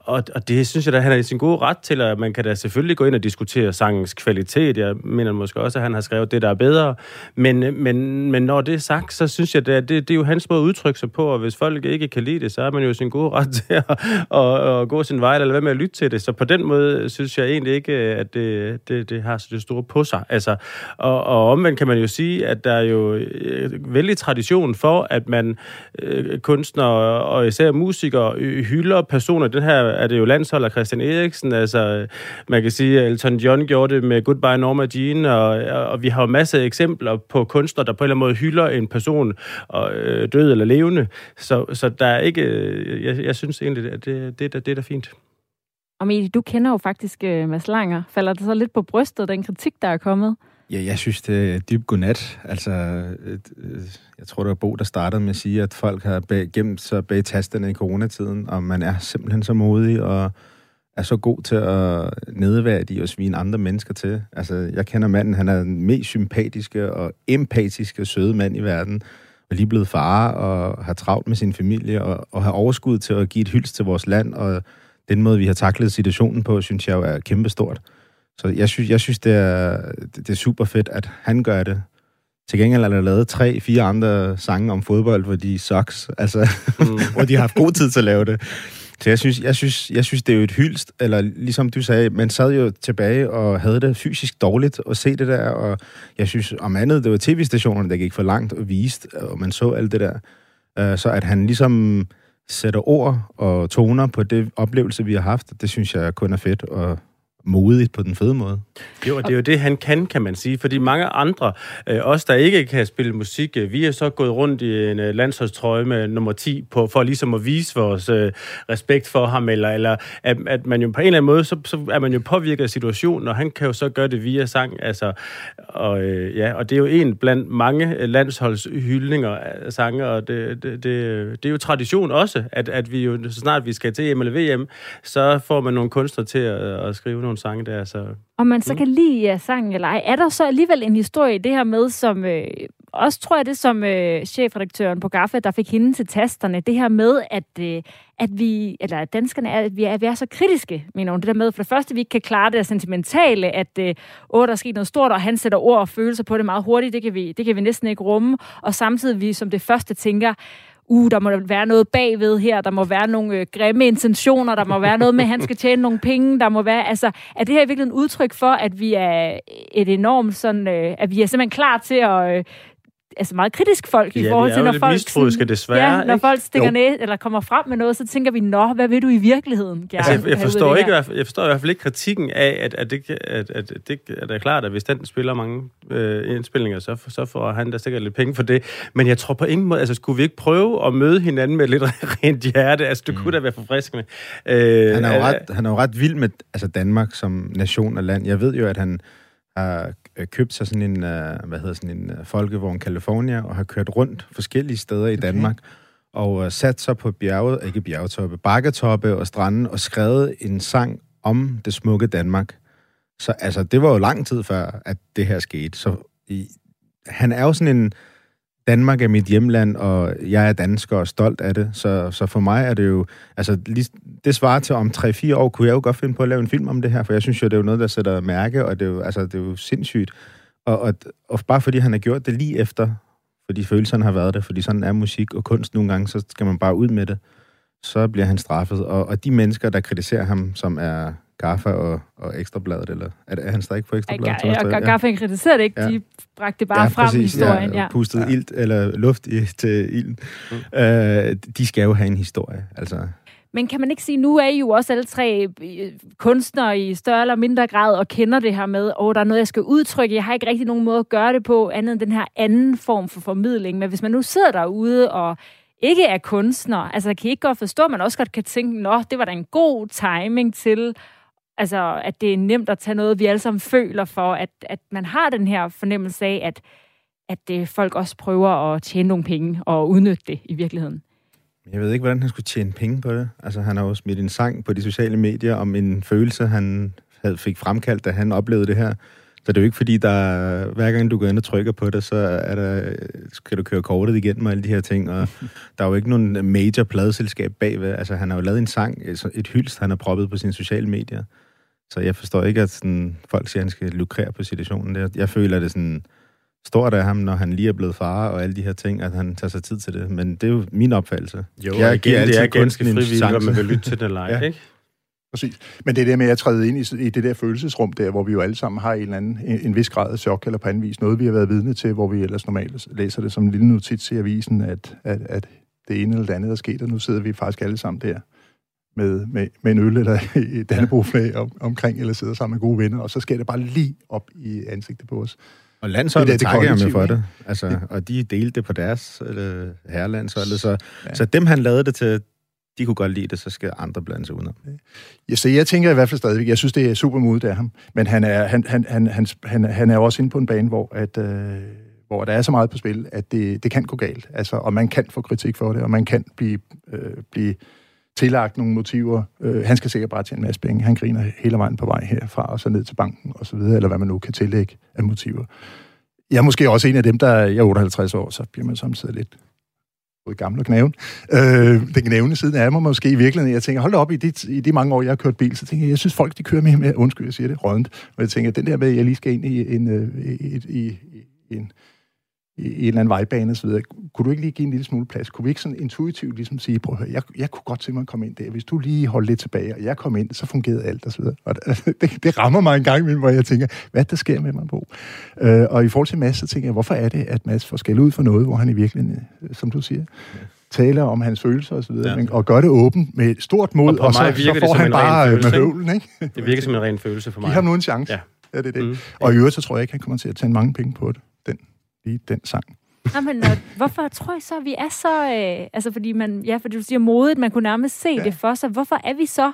og, og det synes jeg da, han er i sin gode ret til, at man kan da selvfølgelig gå ind og diskutere sangens kvalitet. Jeg mener måske også, at han har skrevet det, der er bedre. Men, men, men når det er sagt, så synes jeg, at det, det er jo hans måde at udtrykke sig på, og hvis folk ikke kan lide det, så er man jo i sin gode ret til at, at, at gå sin vej, eller hvad med at lytte til det. Så på den måde synes jeg egentlig ikke, at det, det, det har så det store på sig. Altså, og, og omvendt kan man jo sige, at der er jo øh, vældig tradition for, at man øh, kunstnere og især musikere øh, hylder personer. Den her er det jo landsholder Christian Eriksen, altså man kan sige, at Elton John gjorde det med Goodbye Norma Jean, og, og vi har jo masser af eksempler på kunstnere, der på en eller anden måde hylder en person, og, øh, død eller levende. Så, så der er ikke, øh, jeg, jeg synes egentlig, at det, det, det, det er da fint.
Og Mie, du kender jo faktisk øh, Mads Langer. Falder det så lidt på brystet, den kritik, der er kommet?
Ja, jeg synes, det er dyb godnat. Altså, øh, jeg tror, det var Bo, der startede med at sige, at folk har bag, gemt sig bag tasterne i coronatiden, og man er simpelthen så modig og er så god til at nedværdige og svine andre mennesker til. Altså, jeg kender manden, han er den mest sympatiske og empatiske søde mand i verden, og lige blevet far og har travlt med sin familie og, og har overskud til at give et hyldst til vores land, og den måde, vi har taklet situationen på, synes jeg jo er kæmpestort. Så jeg synes, jeg synes det, er, det er super fedt, at han gør det. Til gengæld er der lavet tre, fire andre sange om fodbold, hvor de sucks, altså, mm. hvor de har haft god tid til at lave det. Så jeg synes, jeg synes, jeg synes det er jo et hyldst, eller ligesom du sagde, man sad jo tilbage og havde det fysisk dårligt at se det der, og jeg synes om andet, det var tv-stationerne, der gik for langt og viste, og man så alt det der. Uh, så at han ligesom sætter ord og toner på det oplevelse, vi har haft, det synes jeg kun er fedt, og modigt på den fede måde.
Jo, og det er jo det, han kan, kan man sige. Fordi mange andre, øh, os der ikke kan spille musik, øh, vi er så gået rundt i en øh, landsholdstrøje med nummer 10 på, for ligesom at vise vores øh, respekt for ham, eller, eller at, at man jo på en eller anden måde, så, så er man jo påvirket af situationen, og han kan jo så gøre det via sang. Altså, og, øh, ja, og det er jo en blandt mange øh, landsholdshyldninger af sange, og det, det, det, det er jo tradition også, at, at vi jo, så snart vi skal til EM eller VM, så får man nogle kunstnere til at, at skrive nogle sange der, så...
Om man så kan lide ja, sangen eller ej. Er der så alligevel en historie i det her med, som øh, også tror jeg det som øh, chefredaktøren på GAFFA, der fik hende til tasterne, det her med, at, øh, at vi, eller at danskerne er, at vi er, at vi er så kritiske, mener hun. Det der med, for det første, vi ikke kan klare det sentimentale, at øh, åh, der er sket noget stort, og han sætter ord og følelser på det meget hurtigt, det kan vi, det kan vi næsten ikke rumme. Og samtidig vi som det første tænker, uh, der må være noget bagved her, der må være nogle øh, grimme intentioner, der må være noget med, at han skal tjene nogle penge, der må være, altså, er det her virkelig en udtryk for, at vi er et enormt sådan, øh, at vi er simpelthen klar til at, øh, altså meget kritisk folk i
Ja,
forhold
vi er
til,
jo
når
lidt
folk,
mistroiske, desværre,
ja, når
ikke?
folk stikker
Jo.
ned, eller kommer frem med noget, så tænker vi, nå, hvad vil du i virkeligheden gerne
Altså, jeg, jeg, forstår ikke, i fald- jeg forstår i hvert fald ikke kritikken af, at, at, det, at, at, det, at det er klart, at hvis den spiller mange øh, indspilninger, så, så får han da sikkert lidt penge for det. Men jeg tror på ingen måde, altså skulle vi ikke prøve at møde hinanden med lidt rent hjerte? Altså, det kunne da være forfriskende. Øh,
Han er, jo
øh,
ret, han er jo ret vild med altså Danmark som nation og land. Jeg ved jo, at han har øh, købt sig sådan en, uh, hvad hedder sådan en uh, folkevogn California, og har kørt rundt forskellige steder i Danmark, og uh, sat sig på bjerget, ikke bjergtoppe, bakketoppe og strande, og skrevet en sang om det smukke Danmark. Så altså, det var jo lang tid før, at det her skete. Så i, han er jo sådan en, Danmark er mit hjemland, og jeg er dansker og stolt af det. Så, så for mig er det jo... Altså, lige, det svarer til om 3-4 år, kunne jeg jo godt finde på at lave en film om det her, for jeg synes jo, det er jo noget, der sætter mærke, og det er jo, altså, det er jo sindssygt. Og, og, og bare fordi han har gjort det lige efter, fordi følelserne har været det, fordi sådan er musik og kunst nogle gange, så skal man bare ud med det, så bliver han straffet. Og, og de mennesker, der kritiserer ham, som er Gaffa og, og Ekstrabladet, eller er, det- er han stadig på Ekstrabladet?
Ja, og
Ja.
Garfield kritiserede det ikke,
Ja.
de bragte det bare frem i historien. Ja.
Ja, pustet ja. ilt, eller luft i, til ilden. Mm. Øh, de skal jo have en historie, altså.
Men kan man ikke sige, nu er I jo også alle tre øh, kunstnere i større eller mindre grad, og kender det her med, åh, der er noget, jeg skal udtrykke. Jeg har ikke rigtig nogen måde at gøre det på, andet end den her anden form for formidling. Men hvis man nu sidder derude og ikke er kunstner, altså kan I ikke godt forstå, at man også godt kan tænke, nå, det var da en god timing til, altså, at det er nemt at tage noget, vi alle sammen føler for, at, at man har den her fornemmelse af, at, at det, folk også prøver at tjene nogle penge og udnytte det i virkeligheden.
Jeg ved ikke, hvordan han skulle tjene penge på det. Altså, han har jo smidt en sang på de sociale medier om en følelse, han havde fik fremkaldt, da han oplevede det her. Så det er jo ikke fordi, der hver gang du går ind og trykker på det, så er der, skal du køre kortet igennem og alle de her ting. Og der er jo ikke nogen major pladeselskab bagved. Altså, han har jo lavet en sang, et hyldst, han har proppet på sine sociale medier. Så jeg forstår ikke, at sådan, folk siger, at han skal lukrere på situationen. Jeg, jeg føler, at det er sådan stort af ham, når han lige er blevet far og alle de her ting, at han tager sig tid til det. Men det er jo min opfattelse.
Jo,
Jeg
jeg
giver
igen, det
altid
er ganske frivilligt, om man vil lytte til den eller ej,
Ja.
ikke?
Præcis. Men det der med at træde ind i, i det der følelsesrum der, hvor vi jo alle sammen har en, eller anden, en, en vis grad af chok eller på anden vis, noget vi har været vidne til, hvor vi ellers normalt læser det som en lille notits i avisen, at, at, at det ene eller det andet er sket, og nu sidder vi faktisk alle sammen der med, med, med en øl eller et dannebrogsflag om, omkring, eller sidder sammen med gode venner, og så sker det bare lige op i ansigtet på os.
Og
Det
landsholdet det
det
takker med
kollektive,
for det. Altså, og de delte det på deres øh, herrelandsholdet. Så,
Ja.
ja. så dem, han lavede det til, de kunne godt lide det, så skal andre blande sig udenom.
Ja, så jeg tænker i hvert fald stadigvæk, jeg synes, det er super modigt af ham, men han er, han, han, han, han, han, han er jo også inde på en bane, hvor, at, øh, hvor der er så meget på spil, at det, det kan gå galt. Altså, og man kan få kritik for det, og man kan blive, øh, blive tillagt nogle motiver. Øh, han skal sikkert bare tjene en masse penge. Han griner hele vejen på vej herfra, og så ned til banken, og så videre, eller hvad man nu kan tillægge af motiver. Jeg er måske også en af dem, der jeg er 58 år, så bliver man samtidig lidt både gammel og knæven. Øh, den knævende siden af mig måske i virkeligheden. Jeg tænker, hold da op, i de, i de mange år, jeg har kørt bil, så tænker jeg, jeg synes folk, de kører mere med, undskyld, jeg siger det, rådent. Og jeg tænker, den der med, at jeg lige skal ind i en, øh, i, i, i, i en i en eller anden vejbane osv. Kunne du ikke lige give en lille smule plads? Kunne vi ikke sådan intuitivt ligesom sige, prøv at høre, jeg, jeg kunne godt tænke mig at komme ind der. Hvis du lige holdt lidt tilbage, og jeg kom ind, så fungerede alt osv. Og det, det rammer mig en gang imellem, hvor jeg tænker, hvad der sker med mig, Bo? Øh, og i forhold til Mads, så tænker jeg, hvorfor er det, at Mads får skæld ud for noget, hvor han i virkeligheden, øh, som du siger, taler om hans følelser osv.,
Ja.
ja. og gør det åbent med stort mod,
Og
og,
på
og så, så
det
får han bare øh,
følelse,
med høvlen, ikke?
Det virker som en ren følelse for mig.
Giv ham nu en chance.
Ja.
Ja, det er det.
Mm.
Og i øvrigt, så tror jeg ikke, han kommer til at tjene mange penge på det. Lige den sang.
Jamen, og hvorfor tror I så, at vi er så... Øh, altså, fordi man... Ja, fordi du siger modigt, man kunne nærmest se. Ja. det for sig. Hvorfor er vi så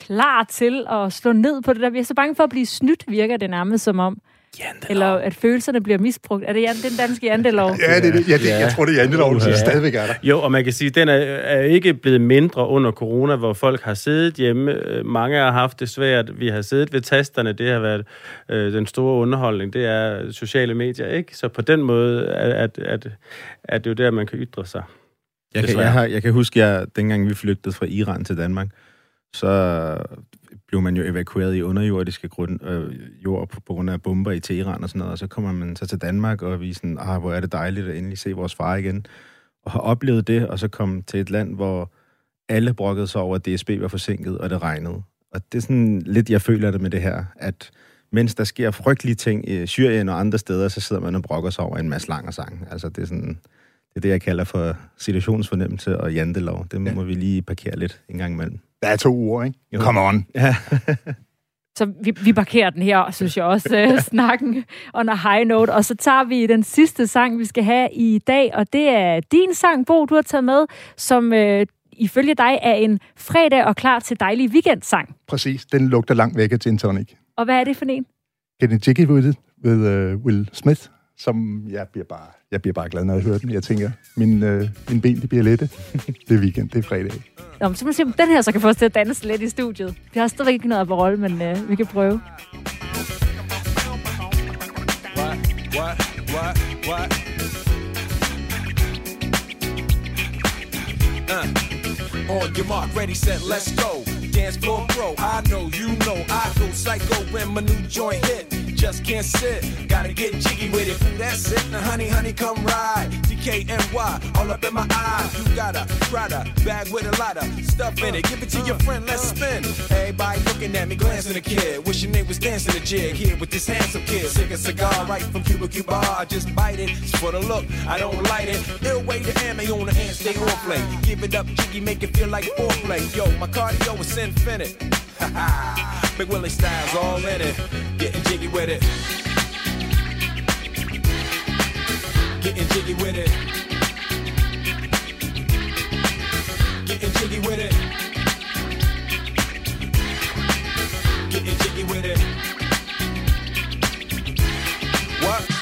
klar til at slå ned på det der? Vi er så bange for at blive snydt, virker det nærmest som om. Eller at følelserne bliver misbrugt. Er det jan- den danske jantelov?
Ja, det, er det, ja, det,
Ja.
jeg tror, det er janteloven,
Ja.
stadigvæk er der.
Jo, og man kan sige, at den er, er ikke blevet mindre under corona, hvor folk har siddet hjemme. Øh, Mange har haft det svært. Vi har siddet ved tasterne. Det har været øh, den store underholdning. Det er sociale medier, ikke? Så på den måde er, at, at, at det jo der, man kan ytre sig.
Jeg kan, jeg, har, jeg kan huske, jeg, dengang vi flygtede fra Iran til Danmark, så blev man jo evakueret i underjordiske grund, øh, jord på, på grund af bomber i Teheran og sådan noget, og så kommer man så til Danmark, og vi er sådan, ah, hvor er det dejligt at endelig se vores far igen, og har oplevet det, og så kom til et land, hvor alle brokkede sig over, at DSB var forsinket, og det regnede. Og det er sådan lidt, jeg føler det med det her, at mens der sker frygtelige ting i Syrien og andre steder, så sidder man og brokker sig over en masse lang sang. Altså, det er sådan, det er det, jeg kalder for situationsfornemmelse og jantelov. Det må vi lige parkere lidt en gang imellem.
Der er to uger, ikke?
Jo.
Come on.
Ja.
Så vi, vi parkerer den her, synes jeg også, øh, snakken on a high note. Og så tager vi den sidste sang, vi skal have i dag, og det er din sang, Bo, du har taget med, som øh, ifølge dig er en fredag og klar til dejlig weekendsang.
Præcis. Den lugter langt væk af gin tonic.
Og hvad er det for en?
Get it jiggy with it, with uh, Will Smith, som jeg bliver bare, jeg bliver bare glad, når jeg hører den. Jeg tænker, min, uh, min ben, de bliver lette. det er weekend, det er fredag.
Nå, men så må vi se, om den her så kan få os til at danse lidt i studiet. Vi har stadigvæk ikke noget på rolle, men øh, vi kan prøve.
What, what, what, what? Uh, on your mark, ready, set, let's go. Dance floor pro, I know, you know, I go psycho when my new joint hit. Just can't sit, gotta get jiggy with it. That's it, now honey, honey, come ride. DKNY, all up in my eyes. You got a Prada bag with a lot of stuff in it. Give it to your friend, let's spin. Everybody looking at me, glancing a kid. Wishing they was dancing a jig here with this handsome kid. Sick a cigar right from Cuba Cuba. I just bite it. It's for the look, I don't light it. Way to ammo on the hand, stay on play. Give it up, jiggy, make it feel like foreplay. Yo, my cardio is infinite. Big Willie styles all in it. Getting jiggy with it. Getting jiggy with it. Getting jiggy with it.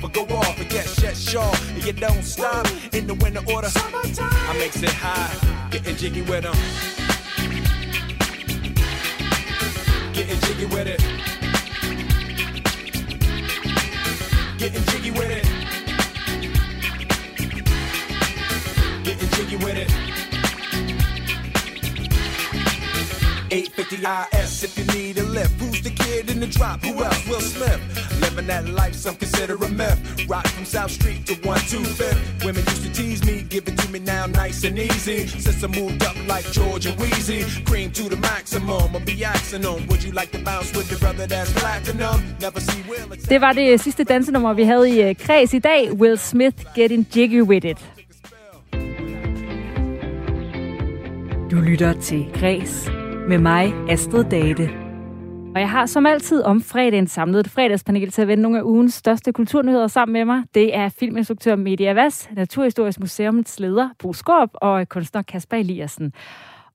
but go off and get shut shaw. And you don't stop in the winter order. I makes it high, getting jiggy with them. Getting jiggy with it. Getting jiggy with it. Getting jiggy with it. 850 IS if you need a lift. Who's the kid in the drop? Who else? Will slip? Living that life, some consider a myth. Rock from South Street to 125th. Women used to tease me, give it to me now nice and easy. Since I moved up like Georgia Wheezy, cream to the maximum. I'll be axing them. Would you like to bounce with the brother that's platinum? Never see Will.
Det var det sidste dansenummer, vi havde i øh, kreds i dag. Will Smith, Getting Jiggy With It. Du lytter til Græs med mig, Astrid Date. Og jeg har som altid om fredagen samlet et fredagspanel til at vende nogle af ugens største kulturnyheder sammen med mig. Det er filminstruktør Media Vas, Naturhistorisk Museums leder Bo Skorp og kunstner Kasper Eliassen.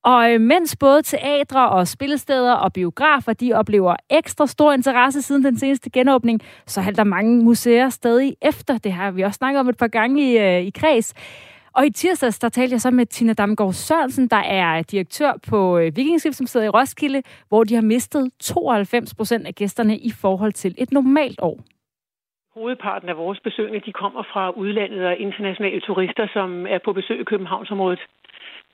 Og øh, mens både teatre og spillesteder og biografer, de oplever ekstra stor interesse siden den seneste genåbning, så halter mange museer stadig efter. Det har vi også snakket om et par gange i, øh, i kreds. Og i tirsdags, der talte jeg så med Tina Damgaard Sørensen, der er direktør på øh, Vikingskib, som sidder i Roskilde, hvor de har mistet 92 procent af gæsterne i forhold til et normalt år.
Hovedparten af vores besøgende, de kommer fra udlandet og internationale turister, som er på besøg i Københavnsområdet.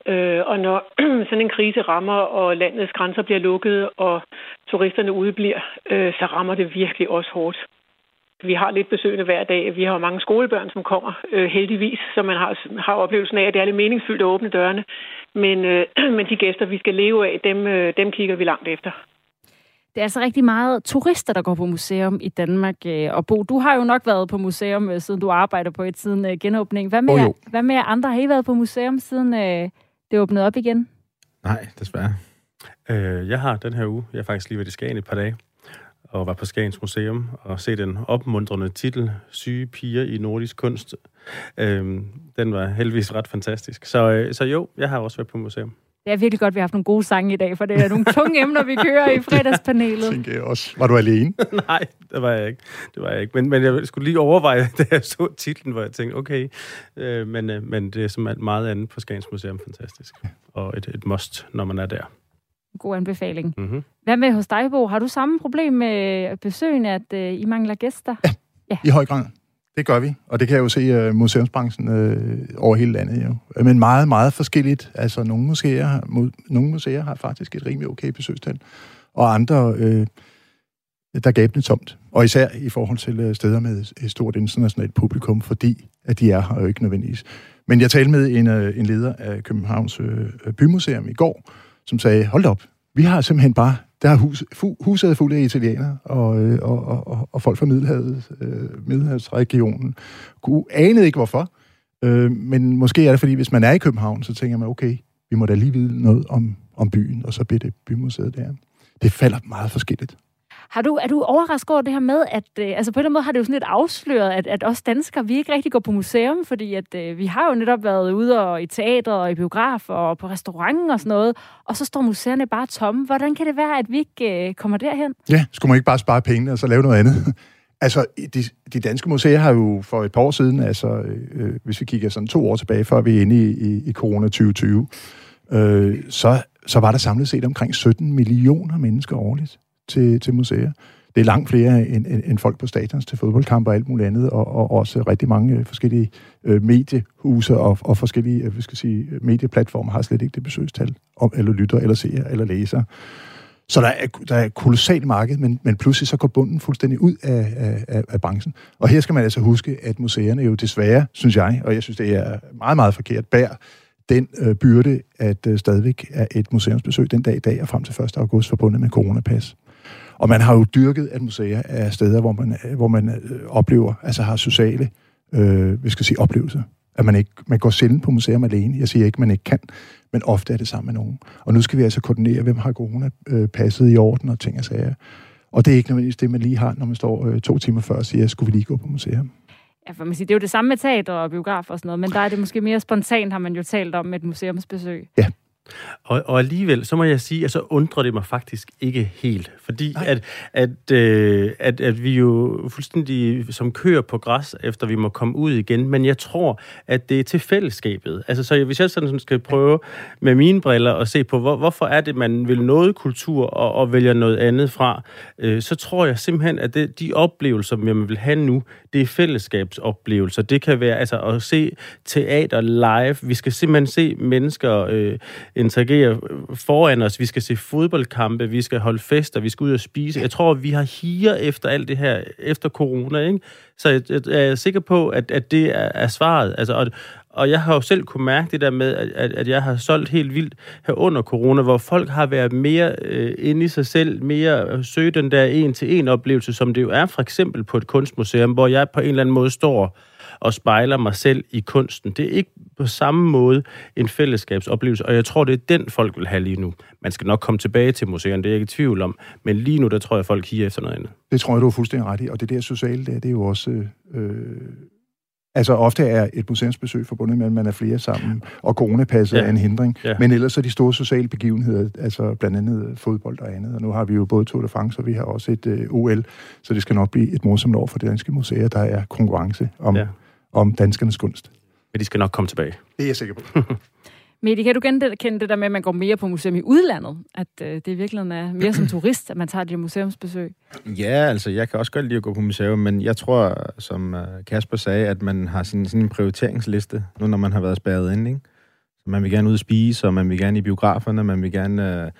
Øh, og når sådan en krise rammer, og landets grænser bliver lukket, og turisterne udebliver, øh, så rammer det virkelig også hårdt. Vi har lidt besøgende hver dag. Vi har mange skolebørn, som kommer øh, heldigvis, så man har, har oplevelsen af, at det er lidt meningsfyldt at åbne dørene. Men, øh, men de gæster, vi skal leve af, dem, øh, dem kigger vi langt efter.
Det er altså rigtig meget turister, der går på museum i Danmark. øh, Og Bo, du har jo nok været på museum, øh, siden du arbejder på et siden øh, genåbning. Hvad med,
jo.
hvad med andre? Har I været på museum, siden øh, det åbnede op igen?
Nej, desværre.
Øh, jeg har den her uge, jeg har faktisk lige været i Skagen et par dage, og var på Skagens Museum og se den opmuntrende titel, Syge piger i nordisk kunst. Øh, den var heldigvis ret fantastisk. Så, øh, så jo, jeg har også været på museum.
Det er virkelig godt, at vi har haft nogle gode sange i dag, for det er nogle tunge emner, vi kører i fredagspanelet.
Tænker jeg også. Var du alene?
Nej, det var jeg ikke. Det var jeg ikke. Men, men jeg skulle lige overveje, da jeg så titlen, hvor jeg tænkte, okay, øh, men, øh, men det er som alt meget andet på Skagens Museum fantastisk. Og et, et must, når man er der.
God anbefaling.
Mm-hmm.
Hvad med hos dig, Bo? Har du samme problem med besøgen, at øh, I mangler gæster?
I høj grad. Det gør vi, og det kan jeg jo se uh, museumsbranchen uh, over hele landet jo. Men meget, meget forskelligt. Altså, nogle museer, nogle museer har faktisk et rimelig okay besøgstal, og andre, uh, der gabende tomt. Og især i forhold til steder med et stort internationalt publikum, fordi at de er her jo ikke nødvendigvis. Men jeg talte med en, en leder af Københavns uh, Bymuseum i går, som sagde, hold op, vi har simpelthen bare, der er hus, fu, huset er fuld af italienere og, øh, og, og, og, og folk fra Middelhavet, øh, Middelhavsregionen. Kunne anede ikke hvorfor, øh, men måske er det fordi, hvis man er i København, så tænker man, okay, vi må da lige vide noget om, om byen, og så bliver det bymuseet der. Det falder meget forskelligt.
Har du, er du overrasket over det her med, at øh, altså på en eller anden måde har det jo sådan lidt afsløret, at, at os danskere, vi ikke rigtig går på museum, fordi at, øh, vi har jo netop været ude og i teater og i biograf og på restauranten og sådan noget, og så står museerne bare tomme. Hvordan kan det være, at vi ikke øh, kommer derhen?
Ja, skulle man ikke bare spare pengene og så lave noget andet? altså, de, de danske museer har jo for et par år siden, altså øh, øh, hvis vi kigger sådan to år tilbage, før vi er inde i, i, i corona 2020, øh, så, så var der samlet set omkring 17 millioner mennesker årligt til, til museer. Det er langt flere end, end, end folk på stadions til fodboldkampe og alt muligt andet, og, og også rigtig mange øh, forskellige øh, mediehuse og, og forskellige øh, skal sige, medieplatformer har slet ikke det besøgstal, om, eller lytter, eller ser, eller læser. Så der er, der er et kolossalt marked, men, men pludselig så går bunden fuldstændig ud af, af, af, af branchen. Og her skal man altså huske, at museerne jo desværre, synes jeg, og jeg synes, det er meget, meget forkert, bærer den øh, byrde, at øh, stadigvæk er et museumsbesøg den dag i dag og frem til 1. august forbundet med coronapas. Og man har jo dyrket, at museer er steder, hvor man, øh, hvor man øh, oplever, altså har sociale, øh, vi skal sige, oplevelser. At man ikke, man går sjældent på museum alene. Jeg siger ikke, man ikke kan, men ofte er det sammen med nogen. Og nu skal vi altså koordinere, hvem har corona øh, passet i orden og ting og sager. Og det er ikke nødvendigvis det, man lige har, når man står øh, to timer før og siger, skulle vi lige gå på museum.
Ja, for man siger, det er jo det samme med teater og biograf og sådan noget, men der er det måske mere spontant, har man jo talt om et museumsbesøg.
Og, og alligevel, så må jeg sige, at så undrer det mig faktisk ikke helt. Fordi at, at, øh, at, at vi jo fuldstændig som kører på græs, efter vi må komme ud igen. Men jeg tror, at det er til fællesskabet. Altså, så hvis jeg sådan skal prøve med mine briller at se på, hvor, hvorfor er det, man vil noget kultur og, og vælger noget andet fra, øh, så tror jeg simpelthen, at det, de oplevelser, man vil have nu, det er fællesskabsoplevelser. Det kan være altså at se teater live. Vi skal simpelthen se mennesker øh, interagere foran os. Vi skal se fodboldkampe, vi skal holde fester, vi skal ud og spise. Jeg tror, vi har higer efter alt det her, efter corona, ikke? Så jeg, jeg, jeg er sikker på, at, at det er, er svaret. Altså, og, og jeg har jo selv kunne mærke det der med, at, at, at jeg har solgt helt vildt her under corona, hvor folk har været mere øh, inde i sig selv, mere øh, søge den der en-til-en oplevelse, som det jo er for eksempel på et kunstmuseum, hvor jeg på en eller anden måde står og spejler mig selv i kunsten. Det er ikke på samme måde en fællesskabsoplevelse, og jeg tror, det er den, folk vil have lige nu. Man skal nok komme tilbage til museerne, det er jeg ikke i tvivl om, men lige nu, der tror jeg, folk higer efter noget andet.
Det tror jeg, du er fuldstændig ret i, og det der sociale, der, det er jo også... Øh, øh altså ofte er et museumsbesøg forbundet med, at man er flere sammen, og coronapasset
Ja.
er en hindring.
Ja.
Men ellers er de store sociale begivenheder, altså blandt andet fodbold og andet, og nu har vi jo både Tour de France, og vi har også et øh, OL, så det skal nok blive et morsomt år for de danske museer, der er konkurrence om,
ja.
om danskernes kunst.
Men de skal nok komme tilbage.
Det er jeg sikker på.
Mette, kan du genkende det der med, at man går mere på museum i udlandet? At øh, det i virkeligheden er mere som turist, at man tager de museumsbesøg?
Ja, altså, jeg kan også godt lide at gå på museum, men jeg tror, som øh, Kasper sagde, at man har sådan, sådan en prioriteringsliste, nu når man har været spærret inde, ikke? Så man vil gerne ud og spise, og man vil gerne i biograferne, man vil gerne øh,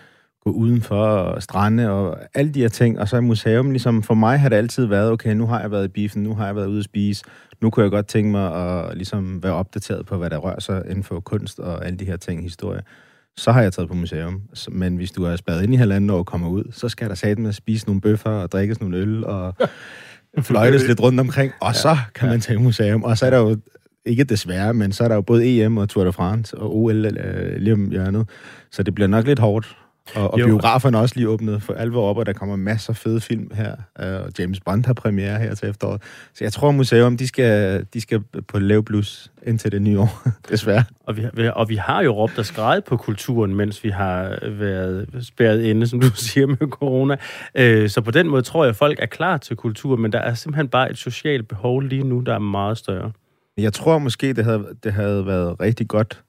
gå udenfor og strande og alle de her ting. Og så er museum, ligesom for mig har det altid været, okay, nu har jeg været i biffen, nu har jeg været ude at spise, nu kunne jeg godt tænke mig at ligesom være opdateret på, hvad der rører sig inden for kunst og alle de her ting, historie. Så har jeg taget på museum. Men hvis du er spadet ind i halvanden år og kommer ud, så skal der sat med at spise nogle bøffer og drikkes nogle øl og fløjtes lidt rundt omkring, og så kan man tage i museum. Og så er der jo, ikke desværre, men så er der jo både EM og Tour de France og OL øh, lige om hjørnet. Så det bliver nok lidt hårdt. Og, og
Jo.
biograferne er også lige åbnet for alvor op, og der kommer masser af fede film her. øh, Og James Bond har premiere her til efteråret. Så jeg tror, museum, de skal, de skal på lav blus indtil det nye år, desværre.
Og vi, og vi har jo råbt og skrejet på kulturen, mens vi har været spærret inde, som du siger, med corona. Øh, Så på den måde tror jeg, at folk er klar til kultur, men der er simpelthen bare et socialt behov lige nu, der er meget større.
Jeg tror måske, det havde, det havde været rigtig godt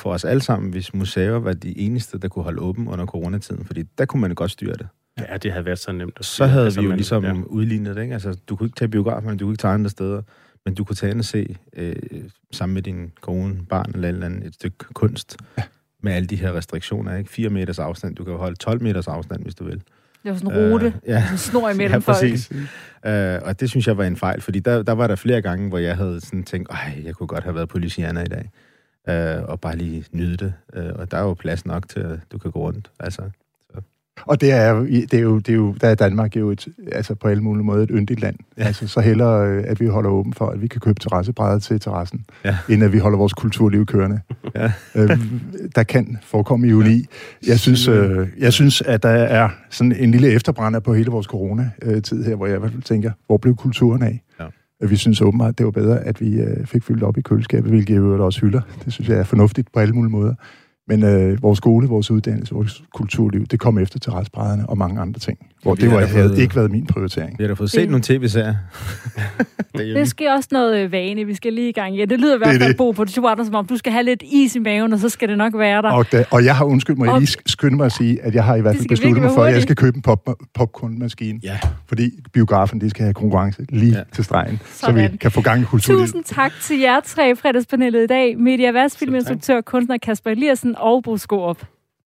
for os alle sammen, hvis museer var de eneste, der kunne holde åben under coronatiden, fordi der kunne man godt styre det.
Ja, det havde været så nemt. At
Så
styre.
havde
Altså,
vi jo
man-
ligesom
ja.
udlignet det, ikke? Altså, du kunne ikke tage biografen, du kunne ikke tage andre steder, men du kunne tage ind og se øh, sammen med din kone, barn eller et, eller andet, et stykke kunst ja. med alle de her restriktioner, ikke? 4 meters afstand, du kan holde 12 meters afstand, hvis du vil.
Det var sådan en rute,
Øh, ja.
en snor imellem
Ja,
folk.
præcis. Øh, og det synes jeg var en fejl, fordi der, der var der flere gange, hvor jeg havde sådan tænkt, ej, jeg kunne godt have været på Louisiana i dag, øh, og bare lige nyde det. Øh, og der er jo plads nok til, at du kan gå rundt. Altså,
Og det er, det er jo, det er jo, der er Danmark jo et, altså på alle mulige måder et yndigt land. Ja. Altså, så hellere, øh, at vi holder åben for, at vi kan købe terrassebrædder til terrassen,
Ja.
end at vi holder vores kulturliv kørende.
Ja.
øhm, der kan forekomme ironi. Jeg synes, øh, jeg synes, at der er sådan en lille efterbrænder på hele vores corona-tid her, hvor jeg i hvert fald tænker, hvor blev kulturen af?
Ja.
Vi synes åbenbart, det var bedre, at vi øh, fik fyldt op i køleskabet, hvilket jeg også hylder. Det synes jeg er fornuftigt på alle mulige måder. Men øh, vores skole, vores uddannelse, vores kulturliv, det kom efter terrassebrædderne og mange andre ting. Hvor
Vi
det
har
var, havde
fået-
ikke været min prioritering.
vi har da fået
Det-
set nogle tv-serier.
Det skal også noget øh, vane, vi skal lige i gang. Ja, det lyder i hvert
Det er
fald,
det.
Bo, på de to andre, som om du skal have lidt is i maven, og så skal det nok være der.
Og, da, og jeg har undskyld mig, jeg lige sk- skynde mig at sige, at jeg har i hvert
Det
fald besluttet mig for, at jeg skal købe en pop, popcornmaskine.
Ja.
Fordi biografen, de skal have konkurrence lige Ja. til stregen, så vi
Sådan.
kan få gang i kulturlivet.
Tusind tak til jer tre i fredagspanelet i dag. Media Værs filminstruktør, kunstner Kasper Eliassen og Bo Skorup.